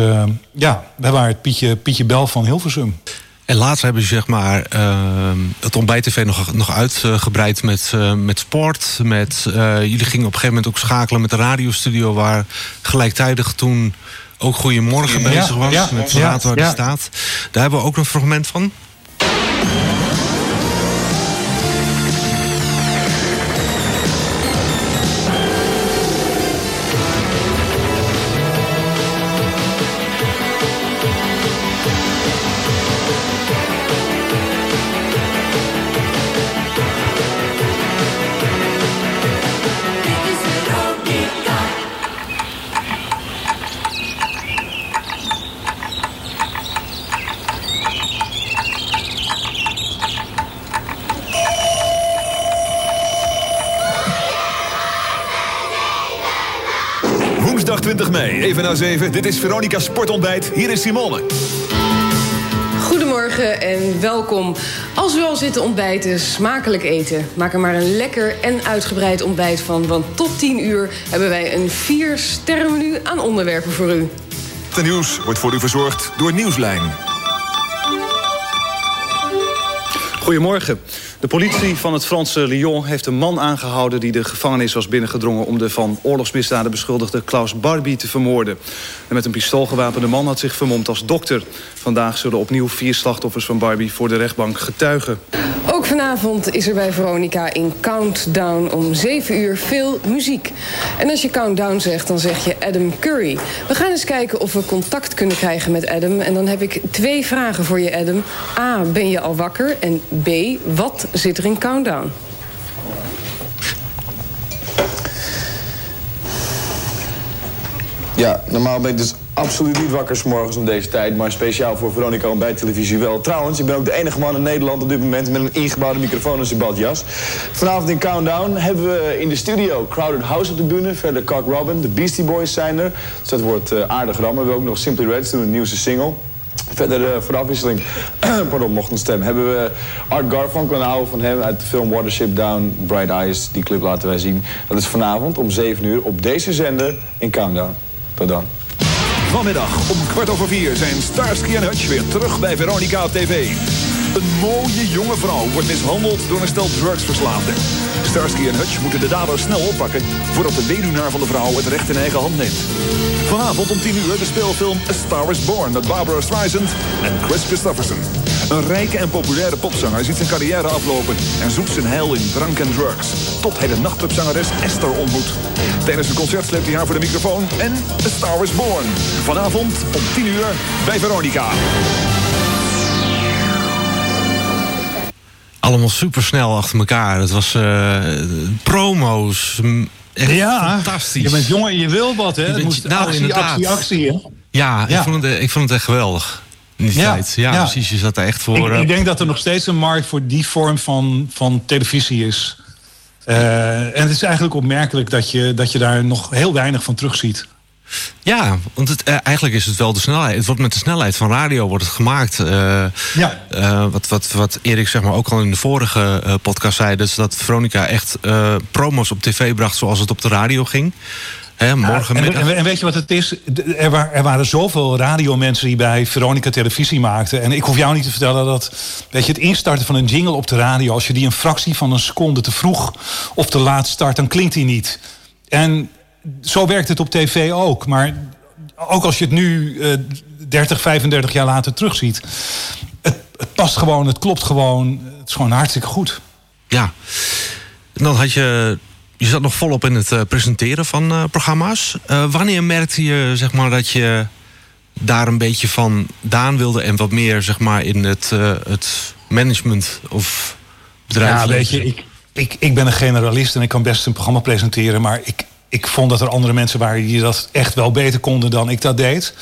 ja, wij waren het Pietje, Pietje Bel van Hilversum. En later hebben ze zeg maar, uh, het ontbijt TV nog, nog uitgebreid met, uh, met sport. Met, jullie gingen op een gegeven moment ook schakelen met de radiostudio... waar gelijktijdig toen ook Goedemorgen bezig was. Ja, met Verraad waar ja. staat. Daar hebben we ook een fragment van. Na 7. Dit is Veronica Sportontbijt. Hier is Simone. Goedemorgen en welkom. Als u al zit te ontbijten, smakelijk eten. Maak er maar een lekker en uitgebreid ontbijt van. Want tot 10 uur hebben wij een 4 sterrenmenu aan onderwerpen voor u. Het nieuws wordt voor u verzorgd door Nieuwslijn. Goedemorgen. De politie van het Franse Lyon heeft een man aangehouden... die de gevangenis was binnengedrongen om de van oorlogsmisdaden beschuldigde Klaus Barbie te vermoorden. En met een pistool gewapende man had zich vermomd als dokter. Vandaag zullen opnieuw vier slachtoffers van Barbie voor de rechtbank getuigen. Ook vanavond is er bij Veronica in Countdown om 7 uur veel muziek. En als je Countdown zegt, dan zeg je Adam Curry. We gaan eens kijken of we contact kunnen krijgen met Adam. En dan heb ik twee vragen voor je, Adam. A, ben je al wakker? En B, wat zit er in Countdown? Ja, normaal ben ik dus absoluut niet wakker s morgens om deze tijd... maar speciaal voor Veronica bij televisie wel. Trouwens, ik ben ook de enige man in Nederland op dit moment... met een ingebouwde microfoon en zijn badjas. Vanavond in Countdown hebben we in de studio Crowded House op de bühne. Verder Cock Robin, de Beastie Boys zijn er. Dus dat wordt uh, aardig ram. We hebben ook nog Simply Red, doen een nieuwste single. Verder uh, voor de afwisseling, pardon, mocht een stem, hebben we Art Garfunkel, een oude van hem uit de film Watership Down, Bright Eyes. Die clip laten wij zien. Dat is vanavond om 7 uur op deze zender in Countdown. Tot dan. Vanmiddag om kwart over vier zijn Starsky en Hutch weer terug bij Veronica TV. Een mooie jonge vrouw wordt mishandeld door een stel drugsverslaafden. Starsky en Hutch moeten de dader snel oppakken... voordat de weduwnaar van de vrouw het recht in eigen hand neemt. Vanavond om 10 uur de speelfilm A Star is Born... met Barbara Streisand en Chris Christopherson. Een rijke en populaire popzanger ziet zijn carrière aflopen... en zoekt zijn heil in drank en drugs. Tot hij de nachtclubzangeres Esther ontmoet. Tijdens een concert sleept hij haar voor de microfoon en A Star is Born. Vanavond om 10 uur bij Veronica. Allemaal super snel achter elkaar. Het was uh, promo's. Echt ja, fantastisch. Je bent jong en je wil wat, hè? Moest nou, actie, inderdaad. actie, actie, hè? Ja, ja. Ik, vond het, ik vond het echt geweldig. In die Ja, tijd. Ja, ja. precies. Je zat er echt voor. Ik, eh, ik denk dat er nog steeds een markt voor die vorm van, van televisie is. Eh, en het is eigenlijk opmerkelijk dat je, dat je daar nog heel weinig van terugziet. Ja, want het, eh, eigenlijk is het wel de snelheid. Het wordt met de snelheid van radio wordt het gemaakt. Eh, Ja. eh, wat, wat, wat Erik zeg maar ook al in de vorige podcast zei, dus dat Veronica echt promos op tv bracht zoals het op de radio ging. Hè, morgen en, en, en weet je wat het is? Er, wa- er waren zoveel radiomensen die bij Veronica televisie maakten. En ik hoef jou niet te vertellen dat weet je, het instarten van een jingle op de radio... als je die een fractie van een seconde te vroeg of te laat start... dan klinkt die niet. En zo werkt het op tv ook. Maar ook als je het nu eh 30, 35 jaar later terugziet... Het, het past gewoon, het klopt gewoon. Het is gewoon hartstikke goed. Ja. En dan had je. Je zat nog volop in het eh, presenteren van eh, programma's. Eh, wanneer merkte je zeg maar, dat je daar een beetje van daan wilde en wat meer zeg maar, in het, eh, het management of bedrijf? Ja, weet je, ik, ik, ik ben een generalist en ik kan best een programma presenteren. Maar ik, ik vond dat er andere mensen waren die dat echt wel beter konden dan ik dat deed.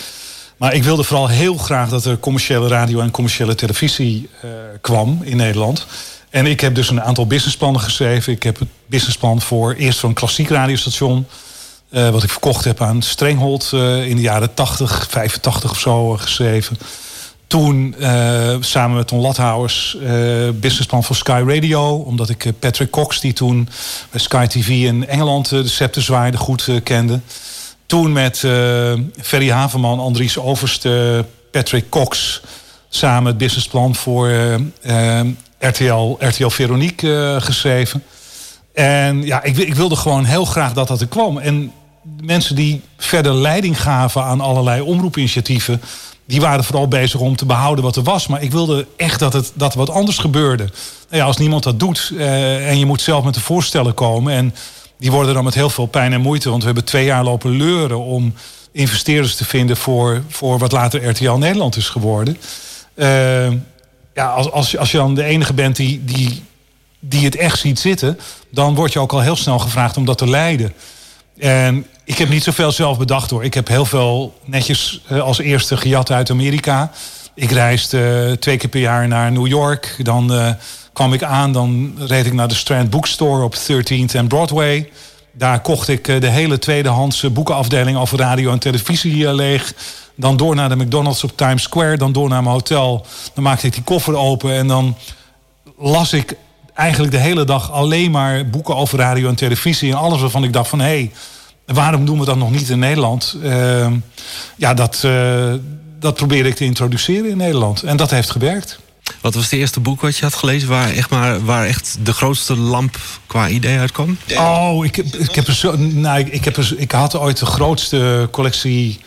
Maar ik wilde vooral heel graag dat er commerciële radio en commerciële televisie eh, kwam in Nederland. En ik heb dus een aantal businessplannen geschreven. Ik heb het businessplan voor eerst voor een klassiek radiostation. eh, wat ik verkocht heb aan Strenghold uh, in de jaren 80, 85 of zo geschreven. Toen uh, samen met Ton Lathouwers businessplan voor Sky Radio. Omdat ik Patrick Cox, die toen bij Sky TV in Engeland de scepter zwaaide, goed kende. Toen met Ferry Haverman, Andries Overste, Patrick Cox... samen het businessplan voor RTL, RTL Veronique geschreven. En ja, ik, ik, wilde gewoon heel graag dat dat er kwam. En mensen die verder leiding gaven aan allerlei omroepinitiatieven... die waren vooral bezig om te behouden wat er was. Maar ik wilde echt dat, het, dat wat anders gebeurde. Nou ja, als niemand dat doet eh, en je moet zelf met de voorstellen komen... en die worden dan met heel veel pijn en moeite... want we hebben twee jaar lopen leuren om investeerders te vinden... voor, voor wat later RTL Nederland is geworden. Uh, ja, als, als, als je dan de enige bent die, die, die het echt ziet zitten... dan word je ook al heel snel gevraagd om dat te leiden... En ik heb niet zoveel zelf bedacht hoor. Ik heb heel veel netjes eh, als eerste gejat uit Amerika. Ik reisde uh, twee keer per jaar naar New York. Dan uh, kwam ik aan, dan reed ik naar de Strand Bookstore op 13th en Broadway. Daar kocht ik de hele tweedehands boekenafdeling over radio en televisie leeg. Dan door naar de McDonald's op Times Square. Dan door naar mijn hotel. Dan maakte ik die koffer open en dan las ik eigenlijk de hele dag alleen maar boeken over radio en televisie. En alles waarvan ik dacht van hé, hey, waarom doen we dat nog niet in Nederland? Uh, ja, dat, uh, dat probeerde ik te introduceren in Nederland. En dat heeft gewerkt. Wat was het eerste boek wat je had gelezen waar echt, maar, waar echt de grootste lamp qua idee uitkwam? Oh, ik, ik, heb zo, nou, ik, ik, heb ik had ooit de grootste collectie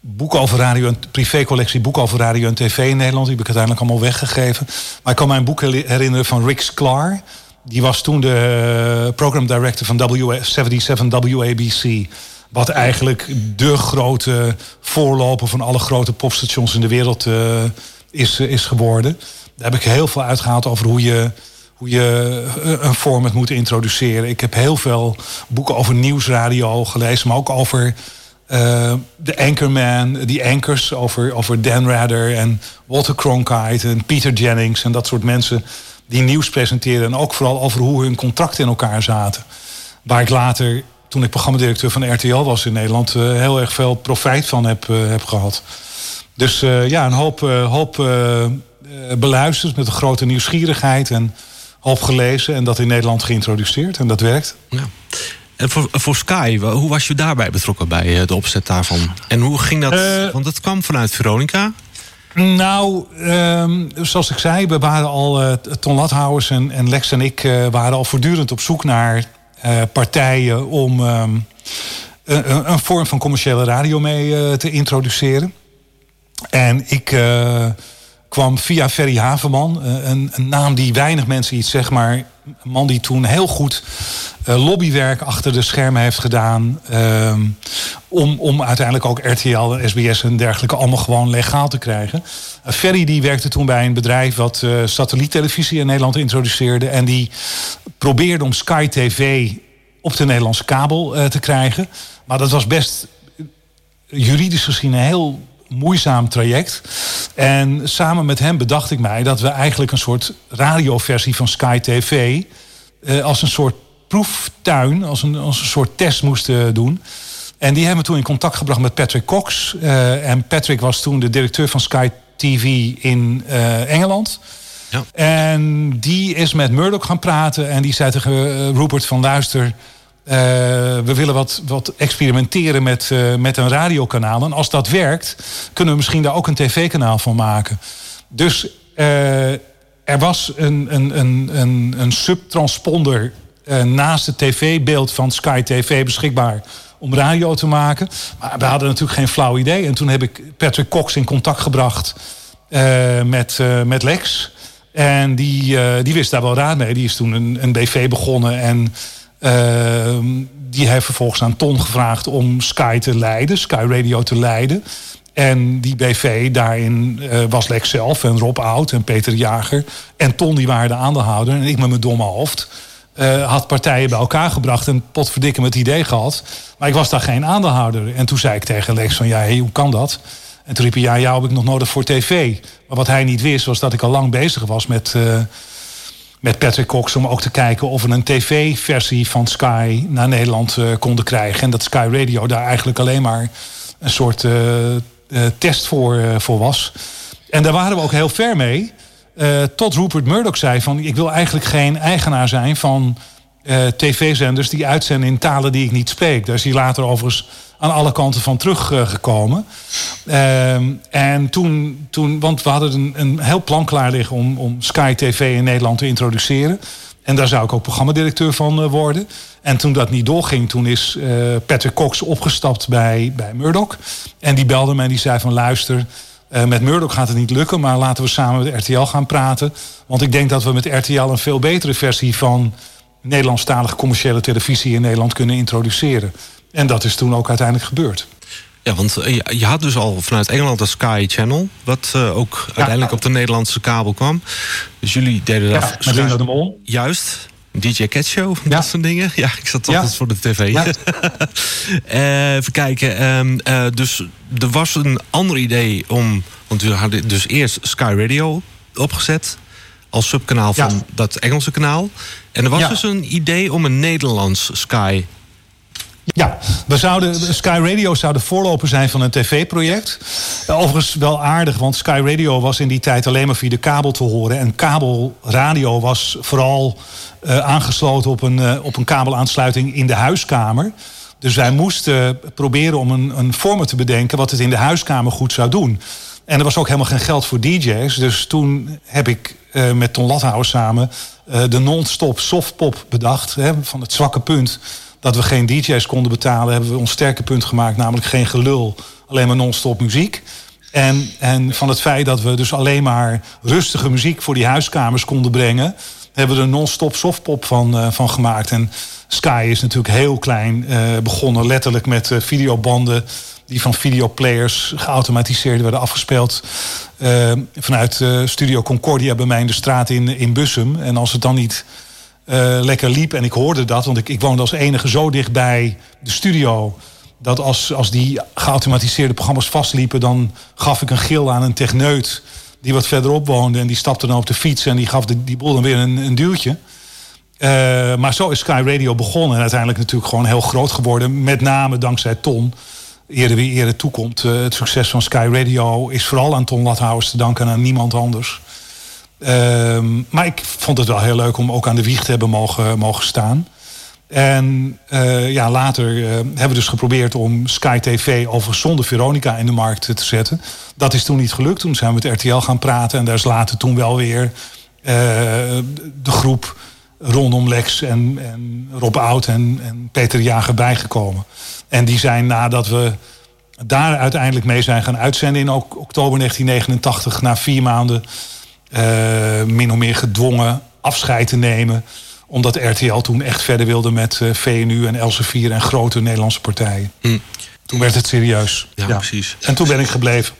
boeken over radio en privécollectie boeken over radio en tv in Nederland. Die heb ik uiteindelijk allemaal weggegeven. Maar ik kan mij een boek herinneren van Rick Sklar. Die was toen de eh, program director van w 77 WABC. Wat eigenlijk de grote voorloper van alle grote popstations in de wereld uh, is, is geworden. Daar heb ik heel veel uitgehaald over hoe je, hoe je een format moet introduceren. Ik heb heel veel boeken over nieuwsradio gelezen, maar ook over uh, de Anchorman, die anchors over, over Dan Rather en Walter Cronkite en Peter Jennings en dat soort mensen die nieuws presenteren. En ook vooral over hoe hun contracten in elkaar zaten. Waar ik later, toen ik programmadirecteur van RTL was in Nederland, uh, heel erg veel profijt van heb, uh, heb gehad. Dus ja, een hoop, hoop beluisterd met een grote nieuwsgierigheid en hoop gelezen en dat in Nederland geïntroduceerd. En dat werkt. Ja. En voor, voor Sky, hoe was je daarbij betrokken bij eh, de opzet daarvan? En hoe ging dat? Uh, Want het kwam vanuit Veronica. Nou, um, zoals ik zei, we waren al, uh, Ton Lathouwers en, en Lex en ik uh, waren al voortdurend op zoek naar partijen om um, een, een, vorm van commerciële radio mee te introduceren. En ik kwam via Ferry Haverman, een, een, naam die weinig mensen iets zeg maar een man die toen heel goed uh, lobbywerk achter de schermen heeft gedaan. Uh, om, om uiteindelijk ook RTL SBS en dergelijke allemaal gewoon legaal te krijgen. Uh, Ferry die werkte toen bij een bedrijf wat uh, satelliettelevisie in Nederland introduceerde. En die probeerde om Sky TV op de Nederlandse kabel te krijgen. Maar dat was best juridisch gezien een heel moeizaam traject. En samen met hem bedacht ik mij dat we eigenlijk een soort radioversie van Sky TV uh, als een soort proeftuin, als een, als een soort test moesten doen. En die hebben we toen in contact gebracht met Patrick Cox. Uh, en Patrick was toen de directeur van Sky TV in uh, Engeland. Ja. En die is met Murdoch gaan praten. En die zei tegen Rupert van luister... Uh, we willen wat, wat experimenteren met, uh, met een radiokanaal. En als dat werkt, kunnen we misschien daar ook een tv-kanaal van maken. Dus uh, er was een, een, een, een, een subtransponder naast het tv-beeld van Sky TV beschikbaar om radio te maken. Maar we hadden natuurlijk geen flauw idee. En toen heb ik Patrick Cox in contact gebracht met, met Lex. En die, die wist daar wel raad mee. Die is toen een, een BV begonnen en... Uh, die heeft vervolgens aan Ton gevraagd om Sky te leiden, Sky Radio te leiden. En die BV, daarin uh, was Lex zelf en Rob Oud en Peter Jager. En Ton, die waren de aandeelhouder. En ik met mijn domme hoofd uh, had partijen bij elkaar gebracht en potverdikke met idee gehad. Maar ik was daar geen aandeelhouder. En toen zei ik tegen Lex van, ja, hey, hoe kan dat? En toen riep hij, ja, jou heb ik nog nodig voor tv. Maar wat hij niet wist, was dat ik al lang bezig was met... Uh, met Patrick Cox om ook te kijken of we een tv-versie van Sky naar Nederland uh, konden krijgen. En dat Sky Radio daar eigenlijk alleen maar een soort uh, uh, test voor, voor was. En daar waren we ook heel ver mee. tot Rupert Murdoch zei van ik wil eigenlijk geen eigenaar zijn van tv-zenders die uitzenden in talen die ik niet spreek. Daar is hij later overigens aan alle kanten van teruggekomen. Ehm, en toen, toen, want we hadden een, een heel plan klaar liggen om, om Sky TV in Nederland te introduceren. En daar zou ik ook programmadirecteur van uh, worden. En toen dat niet doorging, toen is uh, Patrick Cox opgestapt bij, bij Murdoch. En die belde me en die zei van luister, met Murdoch gaat het niet lukken, maar laten we samen met RTL gaan praten. Want ik denk dat we met RTL een veel betere versie van Nederlandstalige commerciële televisie in Nederland kunnen introduceren. En dat is toen ook uiteindelijk gebeurd. Ja, want eh, je had dus al vanuit Engeland een Sky Channel... wat uh, ook uiteindelijk op de Nederlandse kabel kwam. Dus jullie deden dat... Ja, met Linda de Mol. Juist. DJ Cat Show, ja. dat soort dingen. Ja, ik zat altijd voor de tv. Uh, even kijken. Um, uh, dus er was een ander idee om... Want we hadden dus eerst Sky Radio opgezet... als subkanaal van ja. dat Engelse kanaal. En er was dus een idee om een Nederlands Sky ja, we zouden, Sky Radio zou de voorloper zijn van een tv-project. Overigens wel aardig, want Sky Radio was in die tijd alleen maar via de kabel te horen. En kabelradio was vooral uh, aangesloten op een, uh, op een kabelaansluiting in de huiskamer. Dus wij moesten proberen om een, een format te bedenken wat het in de huiskamer goed zou doen. En er was ook helemaal geen geld voor DJ's. Dus toen heb ik uh, met Ton Lathouwer samen de non-stop softpop bedacht. Hè, van het zwakke punt dat we geen DJ's konden betalen, hebben we ons sterke punt gemaakt, namelijk geen gelul, alleen maar non-stop muziek. En, en van het feit dat we dus alleen maar rustige muziek voor die huiskamers konden brengen, hebben we er non-stop softpop van, uh, van gemaakt. En Sky is natuurlijk heel klein begonnen, letterlijk met videobanden die van videoplayers geautomatiseerd werden afgespeeld. vanuit Studio Concordia bij mij in de straat in, in Bussum. En als het dan niet uh, lekker liep. En ik hoorde dat, want ik, ik woonde als enige zo dicht bij de studio. Dat als, als die geautomatiseerde programma's vastliepen, dan gaf ik een gil aan een techneut die wat verderop woonde. En die stapte dan op de fiets en die gaf de, die boel dan weer een, een duwtje. Uh, maar zo is Sky Radio begonnen en uiteindelijk natuurlijk gewoon heel groot geworden. Met name dankzij Ton. Eerder wie eerder toekomt. Uh, het succes van Sky Radio is vooral aan Ton Lathouwers te danken en aan niemand anders. Um, maar ik vond het wel heel leuk om ook aan de wieg te hebben mogen, mogen staan. En uh, ja, later uh, hebben we dus geprobeerd om Sky TV over zonder Veronica in de markt te zetten. Dat is toen niet gelukt. Toen zijn we met RTL gaan praten. En daar is later toen wel weer de groep rondom Lex en, en Rob Oud en, en Peter Jager bijgekomen. En die zijn nadat we daar uiteindelijk mee zijn gaan uitzenden in oktober 1989, na vier maanden uh, min of meer gedwongen afscheid te nemen. Omdat RTL toen echt verder wilde met uh, VNU en Elsevier en grote Nederlandse partijen. Hm. Toen werd het serieus. Ja, precies. En toen ben ik gebleven.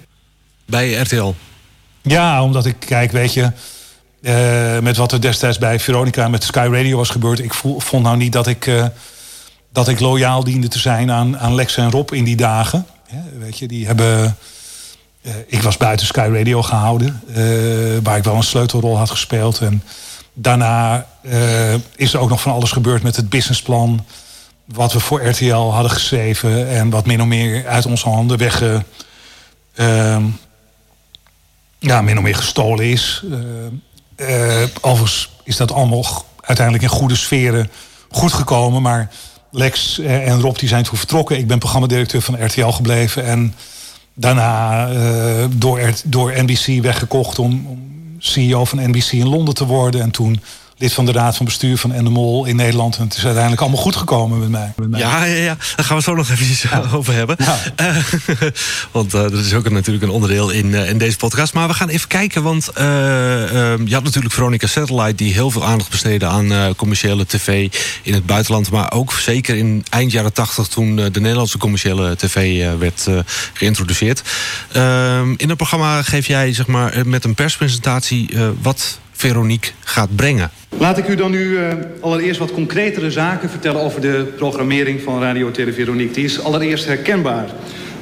Bij RTL? Ja, omdat ik, kijk, weet je... Uh, met wat er destijds bij Veronica met Sky Radio was gebeurd... ik vond nou niet dat ik, dat ik loyaal diende te zijn aan, aan Lex en Rob in die dagen. Weet je, die hebben uh, ik was buiten Sky Radio gehouden, uh, waar ik wel een sleutelrol had gespeeld. En daarna uh, is er ook nog van alles gebeurd met het businessplan. Wat we voor RTL hadden geschreven en wat min of meer uit onze handen ehm, ja, min of meer gestolen is. overigens is dat allemaal uiteindelijk in goede sferen goed gekomen. Maar Lex en Rob die zijn toen vertrokken. Ik ben programmadirecteur van RTL gebleven. En Daarna uh, door, door NBC weggekocht om, om, CEO van NBC in Londen te worden. En toen lid van de raad van bestuur van Endemol in Nederland. En het is uiteindelijk allemaal goed gekomen met mij. Met mij. Ja, ja, ja, daar gaan we zo nog even ja. over hebben. Ja. Uh, want uh, dat is ook een, natuurlijk een onderdeel in, uh, in deze podcast. Maar we gaan even kijken, want je had natuurlijk Veronica Satellite... die heel veel aandacht besteedde aan commerciële tv in het buitenland. Maar ook zeker in eind jaren tachtig toen de Nederlandse commerciële tv werd geïntroduceerd. Ehm, in het programma geef jij zeg maar, met een perspresentatie wat Veronique gaat brengen. Laat ik u dan nu uh, allereerst wat concretere zaken vertellen over de programmering van Radio Tele Veronique. Die is allereerst herkenbaar.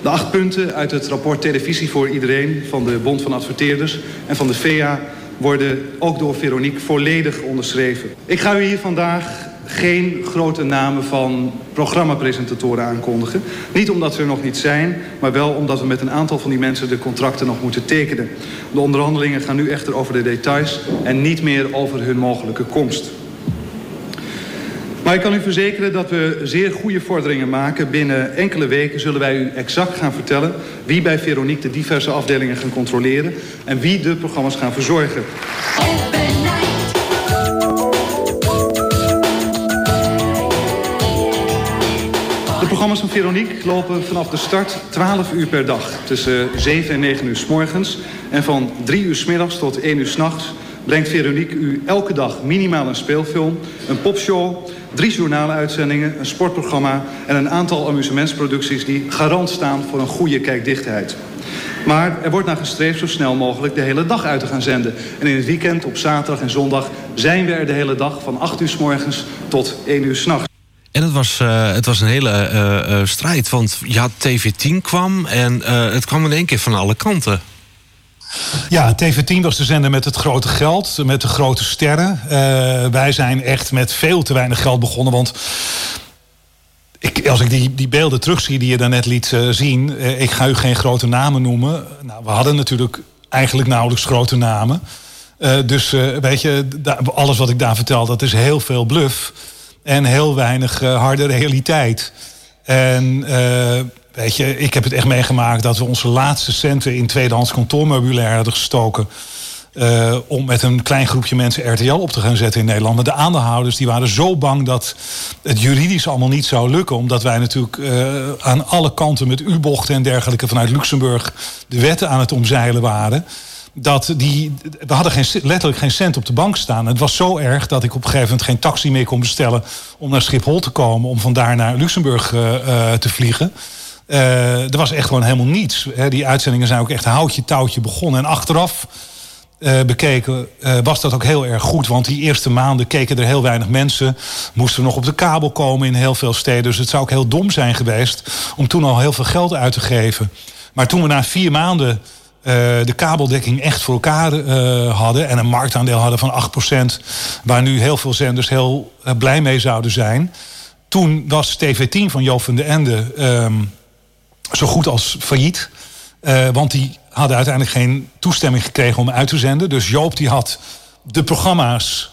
De acht punten uit het rapport Televisie voor Iedereen van de Bond van Adverteerders en van de VEA worden ook door Veronique volledig onderschreven. Ik ga u hier vandaag geen grote namen van programmapresentatoren aankondigen. Niet omdat we er nog niet zijn, maar wel omdat we met een aantal van die mensen de contracten nog moeten tekenen. De onderhandelingen gaan nu echter over de details en niet meer over hun mogelijke komst. Maar ik kan u verzekeren dat we zeer goede vorderingen maken. Binnen enkele weken zullen wij u exact gaan vertellen... wie bij Veronique de diverse afdelingen gaan controleren... en wie de programma's gaan verzorgen. Programma's van Veronique lopen vanaf de start 12 uur per dag. Tussen 7 en 9 uur s morgens. En van 3 uur s middags tot 1 uur s nachts brengt Veronique u elke dag minimaal een speelfilm, een popshow, drie journaaluitzendingen, een sportprogramma en een aantal amusementsproducties die garant staan voor een goede kijkdichtheid. Maar er wordt naar gestreefd zo snel mogelijk de hele dag uit te gaan zenden. En in het weekend, op zaterdag en zondag, zijn we er de hele dag van 8 uur s morgens tot 1 uur s'nachts. En het was, uh, het was een hele uh, uh, strijd, want ja, TV10 kwam en het kwam in één keer van alle kanten. Ja, TV10 was de zender met het grote geld, met de grote sterren. Wij zijn echt met veel te weinig geld begonnen. Want ik, als ik die, die beelden terugzie die je daarnet liet zien... Ik ga u geen grote namen noemen. Nou, we hadden natuurlijk eigenlijk nauwelijks grote namen. dus weet je, alles wat ik daar vertel, dat is heel veel bluff. En heel weinig harde realiteit. En Weet je, ik heb het echt meegemaakt dat we onze laatste centen in tweedehands kantoormeubilair hadden gestoken. Uh, om met een klein groepje mensen RTL op te gaan zetten in Nederland. De aandeelhouders die waren zo bang dat het juridisch allemaal niet zou lukken. Omdat wij natuurlijk aan alle kanten met U-bochten en dergelijke vanuit Luxemburg de wetten aan het omzeilen waren. Dat die, we hadden geen, letterlijk geen cent op de bank staan. Het was zo erg dat ik op een gegeven moment geen taxi meer kon bestellen om naar Schiphol te komen. Om vandaar naar Luxemburg uh, te vliegen. Uh, er was echt gewoon helemaal niets. Hè. Die uitzendingen zijn ook echt houtje touwtje begonnen. En achteraf bekeken was dat ook heel erg goed. Want die eerste maanden keken er heel weinig mensen. Moesten nog op de kabel komen in heel veel steden. Dus het zou ook heel dom zijn geweest om toen al heel veel geld uit te geven. Maar toen we na vier maanden de kabeldekking echt voor elkaar hadden... en een marktaandeel hadden van 8%... waar nu heel veel zenders heel blij mee zouden zijn... toen was TV10 van Joop van de Ende... Um, zo goed als failliet. Want die hadden uiteindelijk geen toestemming gekregen om uit te zenden. Dus Joop die had de programma's,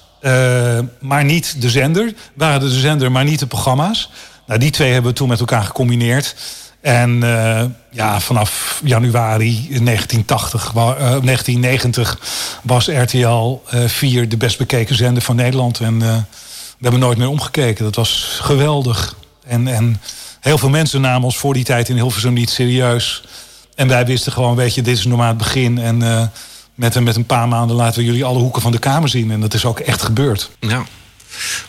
maar niet de zender. Waren de zender, maar niet de programma's. Nou, die twee hebben we toen met elkaar gecombineerd. En uh, ja, vanaf januari 1980, 1990 was RTL 4 de best bekeken zender van Nederland. En we hebben nooit meer omgekeken. Dat was geweldig. En, en Heel veel mensen namen ons voor die tijd in Hilversum niet serieus. En wij wisten gewoon, weet je, dit is normaal het begin. En uh, met, met een paar maanden laten we jullie alle hoeken van de kamer zien. En dat is ook echt gebeurd. Ja.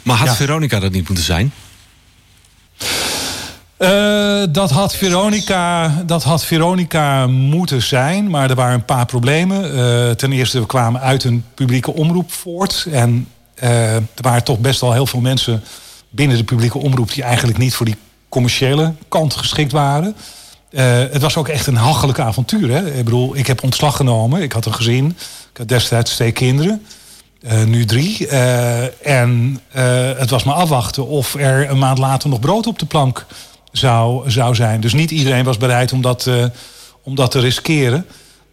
Maar had ja. Veronica dat niet moeten zijn? Uh, dat, had Veronica, dat had Veronica moeten zijn, maar er waren een paar problemen. Uh, ten eerste, we kwamen uit een publieke omroep voort. En uh, er waren toch best wel heel veel mensen binnen de publieke omroep die eigenlijk niet voor die commerciële kant geschikt waren. Het was ook echt een hachelijk avontuur. Hè? Ik bedoel, ik heb ontslag genomen. Ik had een gezin. Ik had destijds twee kinderen. Nu drie. En het was maar afwachten of er een maand later nog brood op de plank zou, zou zijn. Dus niet iedereen was bereid om dat, om dat te riskeren.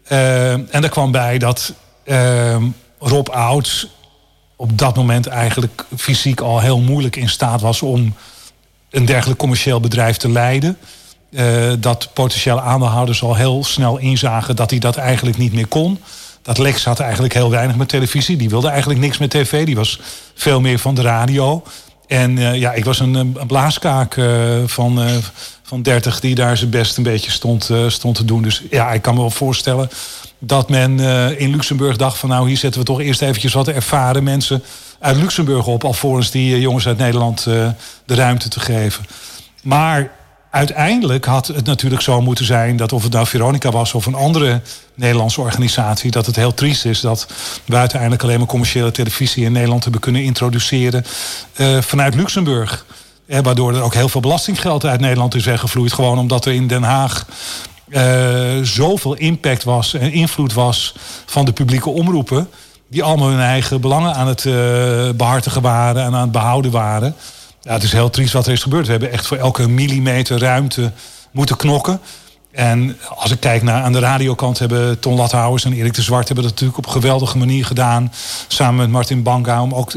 en er kwam bij dat Rob Oud op dat moment eigenlijk fysiek al heel moeilijk in staat was om een dergelijk commercieel bedrijf te leiden. Uh, dat potentiële aandeelhouders al heel snel inzagen dat hij dat eigenlijk niet meer kon. Dat Lex had eigenlijk heel weinig met televisie. Die wilde eigenlijk niks met tv. Die was veel meer van de radio. En uh, ja, ik was een, een blaaskaak uh, van, van 30 die daar zijn best een beetje stond, stond te doen. Dus ja, ik kan me wel voorstellen dat men in Luxemburg dacht van nou hier zetten we toch eerst eventjes wat ervaren mensen uit Luxemburg op, alvorens die eh, jongens uit Nederland de ruimte te geven. Maar uiteindelijk had het natuurlijk zo moeten zijn dat of het nou Veronica was of een andere Nederlandse organisatie, dat het heel triest is dat we uiteindelijk alleen maar commerciële televisie in Nederland hebben kunnen introduceren uh, vanuit Luxemburg. Eh, waardoor er ook heel veel belastinggeld uit Nederland is weggevloeid. Gewoon omdat er in Den Haag uh, zoveel impact was en invloed was van de publieke omroepen die allemaal hun eigen belangen aan het behartigen waren en aan het behouden waren. Ja, het is heel triest wat er is gebeurd. We hebben echt voor elke millimeter ruimte moeten knokken. En als ik kijk naar aan de radiokant hebben Ton Lathouwers en Erik de Zwart hebben dat natuurlijk op een geweldige manier gedaan. Samen met Martin Banka om ook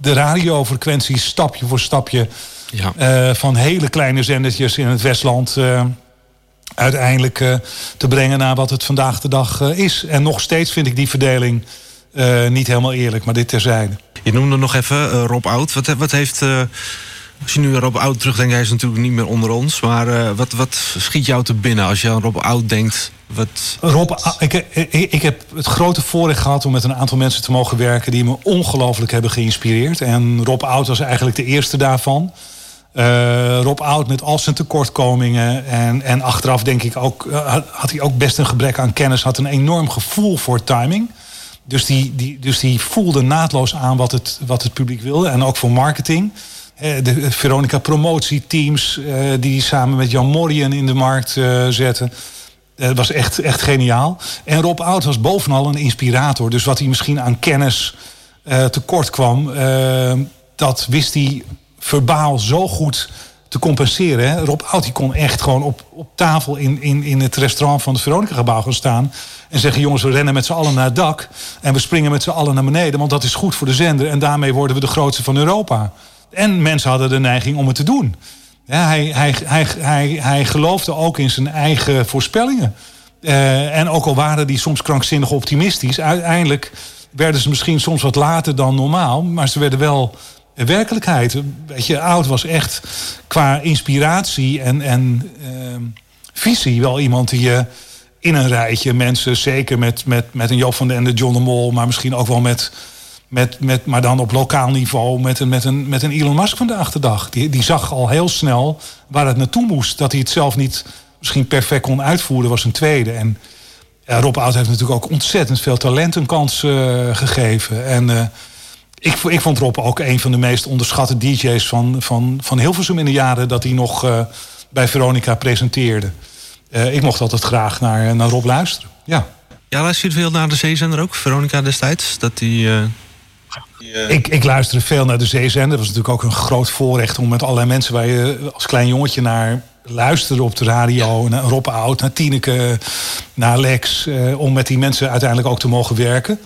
de radiofrequenties stapje voor stapje ja. Uh, van hele kleine zendertjes in het Westland uh, uiteindelijk uh, te brengen naar wat het vandaag de dag is. En nog steeds vind ik die verdeling niet helemaal eerlijk, maar dit terzijde. Je noemde nog even Rob Oud. Wat, wat heeft als je nu Rob Oud terugdenkt, hij is natuurlijk niet meer onder ons. Maar wat, wat schiet jou te binnen als je aan Rob Oud denkt? Wat... Rob, ik, ik, ik, heb het grote voorrecht gehad om met een aantal mensen te mogen werken... die me ongelooflijk hebben geïnspireerd. En Rob Oud was eigenlijk de eerste daarvan. Uh, Rob Oud met al zijn tekortkomingen. En, en achteraf denk ik ook, had hij ook best een gebrek aan kennis. Had een enorm gevoel voor timing. Dus die, die, dus die voelde naadloos aan wat het, wat het publiek wilde. En ook voor marketing. Eh, de Veronica promotieteams uh, die samen met Jan Morien in de markt uh, zetten. Dat was echt, echt geniaal. En Rob Oud was bovenal een inspirator. Dus wat hij misschien aan kennis tekort kwam... dat wist hij verbaal zo goed te compenseren. Rob Oud die kon echt gewoon op, op tafel in, in, in het restaurant van het Veronica-gebouw gaan staan... en zeggen, jongens, we rennen met z'n allen naar het dak... en we springen met z'n allen naar beneden, want dat is goed voor de zender... en daarmee worden we de grootste van Europa. En mensen hadden de neiging om het te doen. Ja, hij, hij, hij, hij, hij geloofde ook in zijn eigen voorspellingen. Uh, en ook al waren die soms krankzinnig optimistisch, uiteindelijk werden ze misschien soms wat later dan normaal, maar ze werden wel werkelijkheid. Weet je, Oud was echt qua inspiratie en, en uh, visie wel iemand die je in een rijtje mensen, zeker met, met, met een Job van den Ende, John de Mol, maar misschien ook wel met met, met, maar dan op lokaal niveau met een, met een, met een Elon Musk van de achterdag. Die, die zag al heel snel waar het naartoe moest. Dat hij het zelf niet misschien perfect kon uitvoeren, was een tweede. En ja, Rob Oud heeft natuurlijk ook ontzettend veel talent een kans uh, gegeven. En ik, ik vond Rob ook een van de meest onderschatte DJ's van, van, van Hilversum in de jaren dat hij nog uh, bij Veronica presenteerde. ik mocht altijd graag naar, naar Rob luisteren. Ja. Ja, luister je veel naar de zeezender ook, Veronica destijds? Dat die uh... Ik, ik luisterde veel naar de zeezender. Dat was natuurlijk ook een groot voorrecht om met allerlei mensen waar je als klein jongetje naar luisterde op de radio. Naar Rob Oud, naar Tineke, naar Lex. Om met die mensen uiteindelijk ook te mogen werken.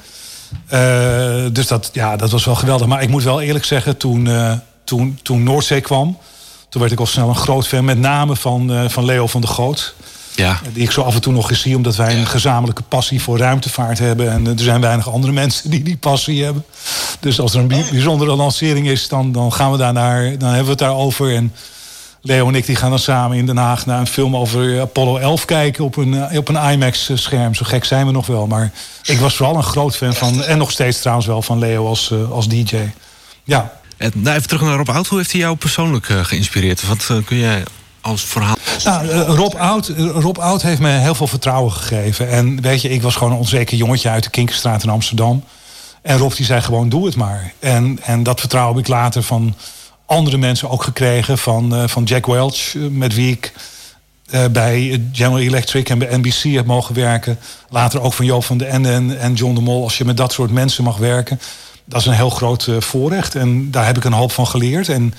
Uh, dus dat, ja, dat was wel geweldig. Maar ik moet wel eerlijk zeggen, toen, toen, toen Noordzee kwam... toen werd ik al snel een groot fan. Met name van, van Leo van der Goot. Ja. Die ik zo af en toe nog eens zie, omdat wij een gezamenlijke passie voor ruimtevaart hebben. En er zijn weinig andere mensen die die passie hebben. Dus als er een bijzondere lancering is, dan, dan gaan we daar naar, dan hebben we het daarover. En Leo en ik die gaan dan samen in Den Haag naar een film over Apollo 11 kijken op een, op een IMAX-scherm. Zo gek zijn we nog wel. Maar ik was vooral een groot fan van, en nog steeds trouwens wel, van Leo als, als DJ. Ja. En, nou, even terug naar Rob Oud. Hoe heeft hij jou persoonlijk uh, geïnspireerd? Wat uh, kun jij als verhaal? Nou, uh, Rob, Oud, Rob Oud heeft me heel veel vertrouwen gegeven. En weet je, ik was gewoon een onzeker jongetje uit de Kinkerstraat in Amsterdam. En Rob die zei gewoon, doe het maar. En, en dat vertrouwen heb ik later van andere mensen ook gekregen. Van, uh, van Jack Welch, met wie ik uh, bij General Electric en bij NBC heb mogen werken. Later ook van Joop van den Ende en, John de Mol. Als je met dat soort mensen mag werken, dat is een heel groot voorrecht. En daar heb ik een hoop van geleerd. En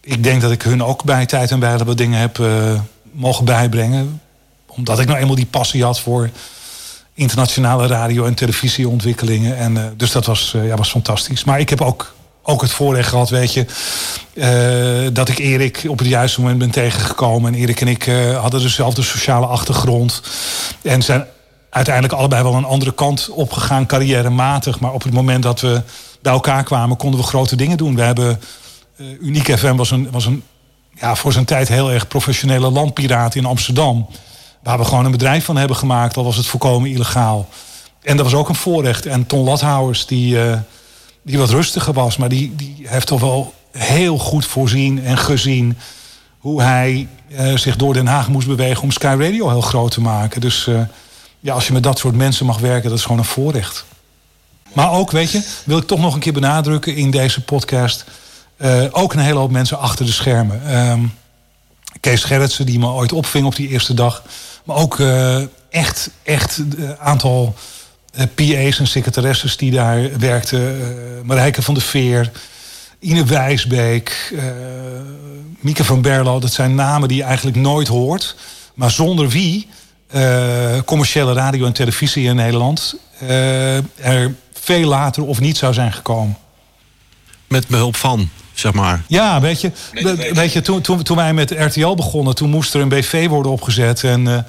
ik denk dat ik hun ook bij tijd en wijle wat dingen heb mogen bijbrengen. Omdat ik nou eenmaal die passie had voor internationale radio- en televisieontwikkelingen. En, dus dat was, ja, was fantastisch. Maar ik heb ook, ook het voorrecht gehad, weet je, dat ik Erik op het juiste moment ben tegengekomen. En Erik en ik hadden dezelfde sociale achtergrond. En zijn uiteindelijk allebei wel een andere kant opgegaan, carrièrematig. Maar op het moment dat we bij elkaar kwamen, konden we grote dingen doen. We hebben uh, Uniek FM was een, was een ja, voor zijn tijd heel erg professionele landpiraat in Amsterdam. Waar we gewoon een bedrijf van hebben gemaakt, al was het volkomen illegaal. En dat was ook een voorrecht. En Ton Lathouwers, die, die wat rustiger was, maar die, die heeft toch wel heel goed voorzien en gezien hoe hij uh, zich door Den Haag moest bewegen om Sky Radio heel groot te maken. Dus uh, ja, als je met dat soort mensen mag werken, dat is gewoon een voorrecht. Maar ook, weet je, wil ik toch nog een keer benadrukken in deze podcast uh, ook een hele hoop mensen achter de schermen. Um, Kees Gerritsen, die me ooit opving op die eerste dag. Maar ook echt, echt een aantal eh, PA's en secretaresses die daar werkten. Uh, Marijke van der Veer, Ine Wijsbeek, uh, Mieke van Berlo. Dat zijn namen die je eigenlijk nooit hoort. Maar zonder wie commerciële radio en televisie in Nederland er veel later of niet zou zijn gekomen. Met behulp van, zeg maar. Ja, weet je, weet je toen, toen, toen wij met RTL begonnen, toen moest er een BV worden opgezet. En